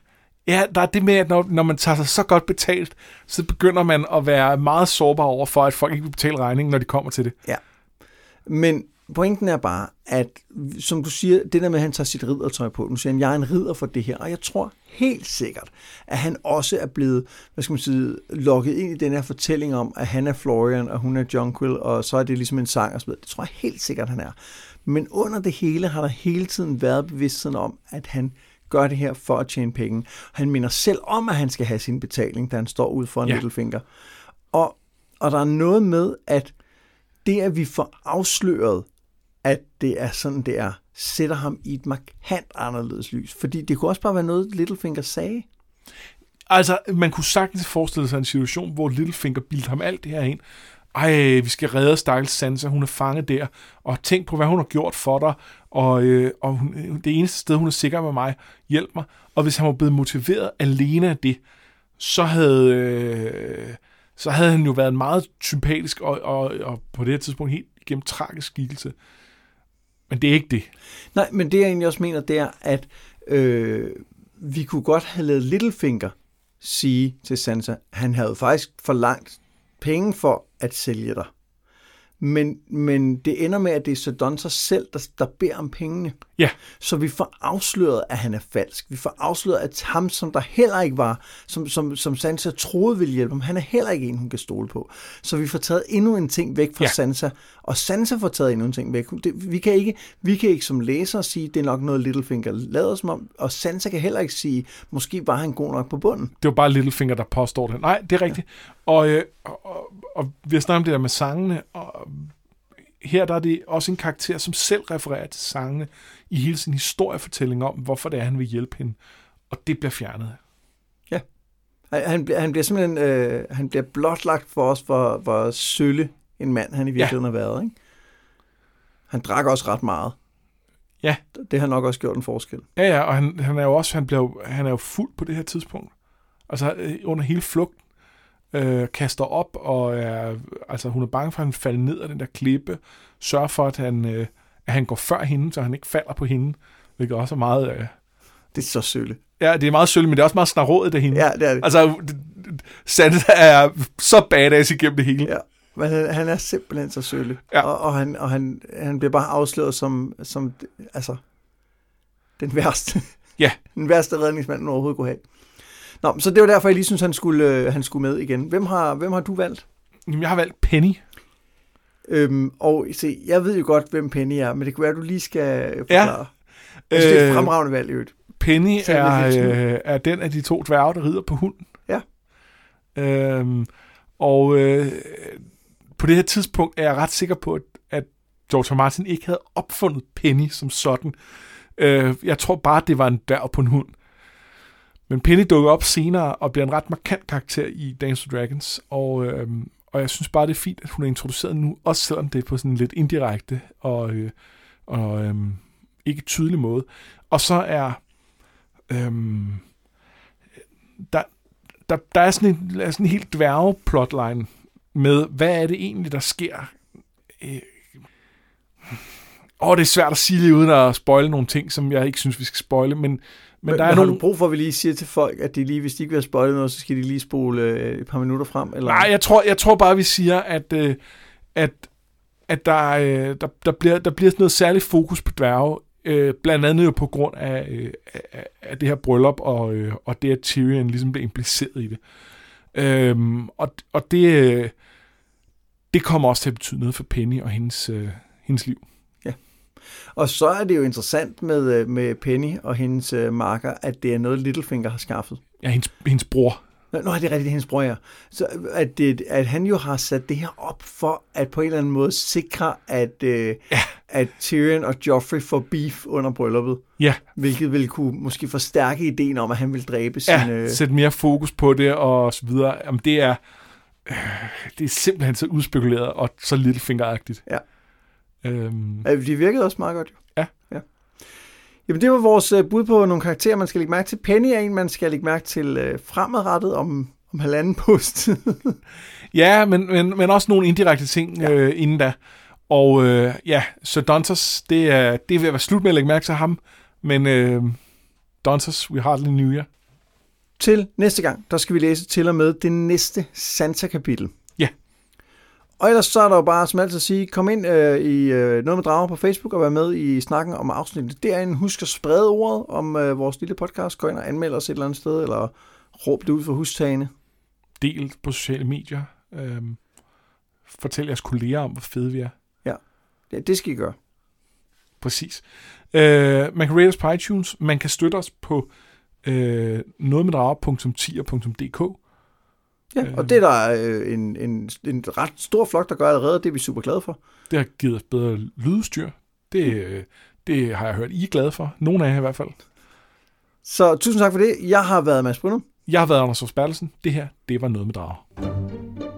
ja, der er det med, at når, når man tager sig så godt betalt, så begynder man at være meget sårbar over for, at folk ikke vil betale regningen, når de kommer til det. Men pointen er bare, at som du siger, det der med, at han tager sit riddertøj på, nu siger han, jeg er en ridder for det her, og jeg tror helt sikkert, at han også er blevet, hvad skal man sige, lukket ind i den her fortælling om, at han er Florian, og hun er Jonquil, og så er det ligesom en sang og så videre. Det tror jeg helt sikkert, han er. Men under det hele har der hele tiden været bevidstheden om, at han gør det her for at tjene penge. Han minder selv om, at han skal have sin betaling, da han står ude for en Ja. Littlefinger. Og, og der er noget med, at det, at vi får afsløret, at det er sådan, det er, sætter ham i et markant anderledes lys. Fordi det kunne også bare være noget, Littlefinger sagde. Altså, man kunne sagtens forestille sig en situation, hvor Littlefinger bildte ham alt det her ind. Ej, vi skal redde Stakkels Sansa, hun er fanget der, og tænk på, hvad hun har gjort for dig, og, øh, og hun, det eneste sted, hun er sikker med mig, hjælp mig. Og hvis han var blevet motiveret alene af det, så havde, øh, så havde han jo været en meget sympatisk og, og, og på det her tidspunkt helt gennem tragisk skikkelse. Men det er ikke det. Nej, men det jeg egentlig også mener, det er, at øh, vi kunne godt have lavet Littlefinger sige til Sansa, han havde faktisk forlangt penge for at sælge dig. Men, men det ender med, at det er Sedontos selv, der, der beder om pengene. Ja, Så vi får afsløret, at han er falsk. Vi får afsløret, at ham, som der heller ikke var, som, som, som Sansa troede ville hjælpe ham, han er heller ikke en, hun kan stole på. Så vi får taget endnu en ting væk fra Ja. Sansa, og Sansa får taget endnu en ting væk. Det, vi, kan ikke, vi kan ikke som læser sige, det er nok noget Littlefinger lader som om, og Sansa kan heller ikke sige, måske var han god nok på bunden. det var bare Littlefinger, der påstår det. Nej, det er rigtigt. Ja. Og, øh, og, og, og vi har snakket om det der med sangene, og her der er det også en karakter, som selv refererer til sangene i hele sin historiefortælling om, hvorfor det er, han vil hjælpe hende. Og det bliver fjernet. Han, han, bliver- han bliver simpelthen øh, han bliver blotlagt for os, hvor, hvor sølle en mand han i virkeligheden ja. har været. Ikke? Han drak også ret meget. Ja. Det har nok også gjort en forskel. Ja, ja, og han, han er jo også han bliver, han er jo fuld på det her tidspunkt. Altså øh, under hele flugten. Øh, kaster op, og er, altså, hun er bange for, at han falder ned af den der klippe. Sørger for, at han, øh, at han går før hende, så han ikke falder på hende. Hvilket også er meget... Øh, Det er så sølle. ja, det er meget sølv, men det er også meget snarådet af hende. Ja, det er det. Altså, Sande er så badass igennem det hele. Ja. Men han, han er simpelthen så sølle. Ja. Og, og, han, og han, han bliver bare afsløret som, som altså, den værste. Ja. den værste redningsmand, man overhovedet kunne have. Nå, så det var derfor, jeg lige synes, han skulle, øh, han skulle med igen. Hvem har, hvem har du valgt? Jamen, jeg har valgt Penny. Øhm, og se, jeg ved jo godt, hvem Penny er, men det kunne være, at du lige skal forklare. Ja. det er et Øh, fremragende valg, i øvrigt. Penny er, øh, er den af de to dværge, der rider på hunden. Ja. Øhm, og øh, på det her tidspunkt er jeg ret sikker på, at, at George. Martin ikke havde opfundet Penny som sådan. Øh, jeg tror bare, det var en dværg på en hund. Men Penny dukker op senere og bliver en ret markant karakter i Dance of Dragons. Og, øh, og jeg synes bare, det er fint, at hun er introduceret nu, også selvom det er på sådan en lidt indirekte og, øh, og øh, ikke tydelig måde. Og så er Øh, der, der, der er sådan en, er sådan en helt dværge plotline med, hvad er det egentlig, der sker? Øh, Åh, det er svært at sige lige uden at spoile nogle ting, som jeg ikke synes, vi skal spoile, men, men, Men der er har nogle... du brug for, at vi lige siger til folk, at de lige, hvis de ikke vil have spoilet noget, så skal de lige spole øh, et par minutter frem? Eller? Nej, jeg tror, jeg tror bare, vi siger, at, øh, at, at der, øh, der, der, bliver, der bliver sådan noget særligt fokus på dværge, øh, blandt andet jo på grund af, øh, af, af det her bryllup, og, øh, og det, at Tyrion ligesom bliver impliceret i det. Øhm, og, og det, øh, det kommer også til at betyde noget for Penny og hendes, øh, hendes liv. Og så er det jo interessant med, øh, med Penny og hendes øh, marker, at det er noget, Littlefinger har skaffet. Ja, hendes, hendes bror. Nå, Nå, det er rigtigt, hendes bror, ja. Så øh, at, det, at han jo har sat det her op for at på en eller anden måde sikre, at, øh, Ja. at Tyrion og Joffrey får beef under brylluppet. Ja, Hvilket vil kunne måske forstærke ideen om, at han vil dræbe ja sin... Øh, sætte mere fokus på det og så videre. Jamen, det er, øh, det er simpelthen så udspekuleret og så Littlefinger-agtigt. Ja. Øhm, øh, de virkede også meget godt, jo. Ja. ja. Jamen, det var vores øh, bud på nogle karakterer, man skal lægge mærke til. Penny er en, man skal lægge mærke til øh, fremadrettet om, om halvanden post. Ja, men, men, men også nogle indirekte ting ja. øh, inden da. Og øh, ja, så Dantos, det er, det er ved at være slut med at lægge mærke til ham. Men øh, Dantos, we hardly knew you. til næste gang, der skal vi læse til og med det næste Sansa-kapitel. Ja. Og ellers så er der jo bare, som altid at sige, kom ind øh, i øh, Noget med Drager på Facebook og vær med i snakken om afsnittet derinde. Husk at sprede ordet om øh, vores lille podcast. Gå ind og anmeld os et eller andet sted, eller råb det ud for hustagene. Del på sociale medier. Øh, fortæl jeres kolleger om, hvor fede vi er. Ja, det skal I gøre. Præcis. Øh, man kan rate os på iTunes. Man kan støtte os på øh, nogetmeddrager.10.dk. Ja, og det er der øh, en, en, en ret stor flok, der gør allerede, det er vi super glade for. Det har givet os bedre lydstyr. Det, øh, det har jeg hørt, I er glade for. Nogle af jer i hvert fald. Så tusind tak for det. Jeg har været Mads Brynum. Jeg har været Anders Bertelsen. Det her, det var noget med drager.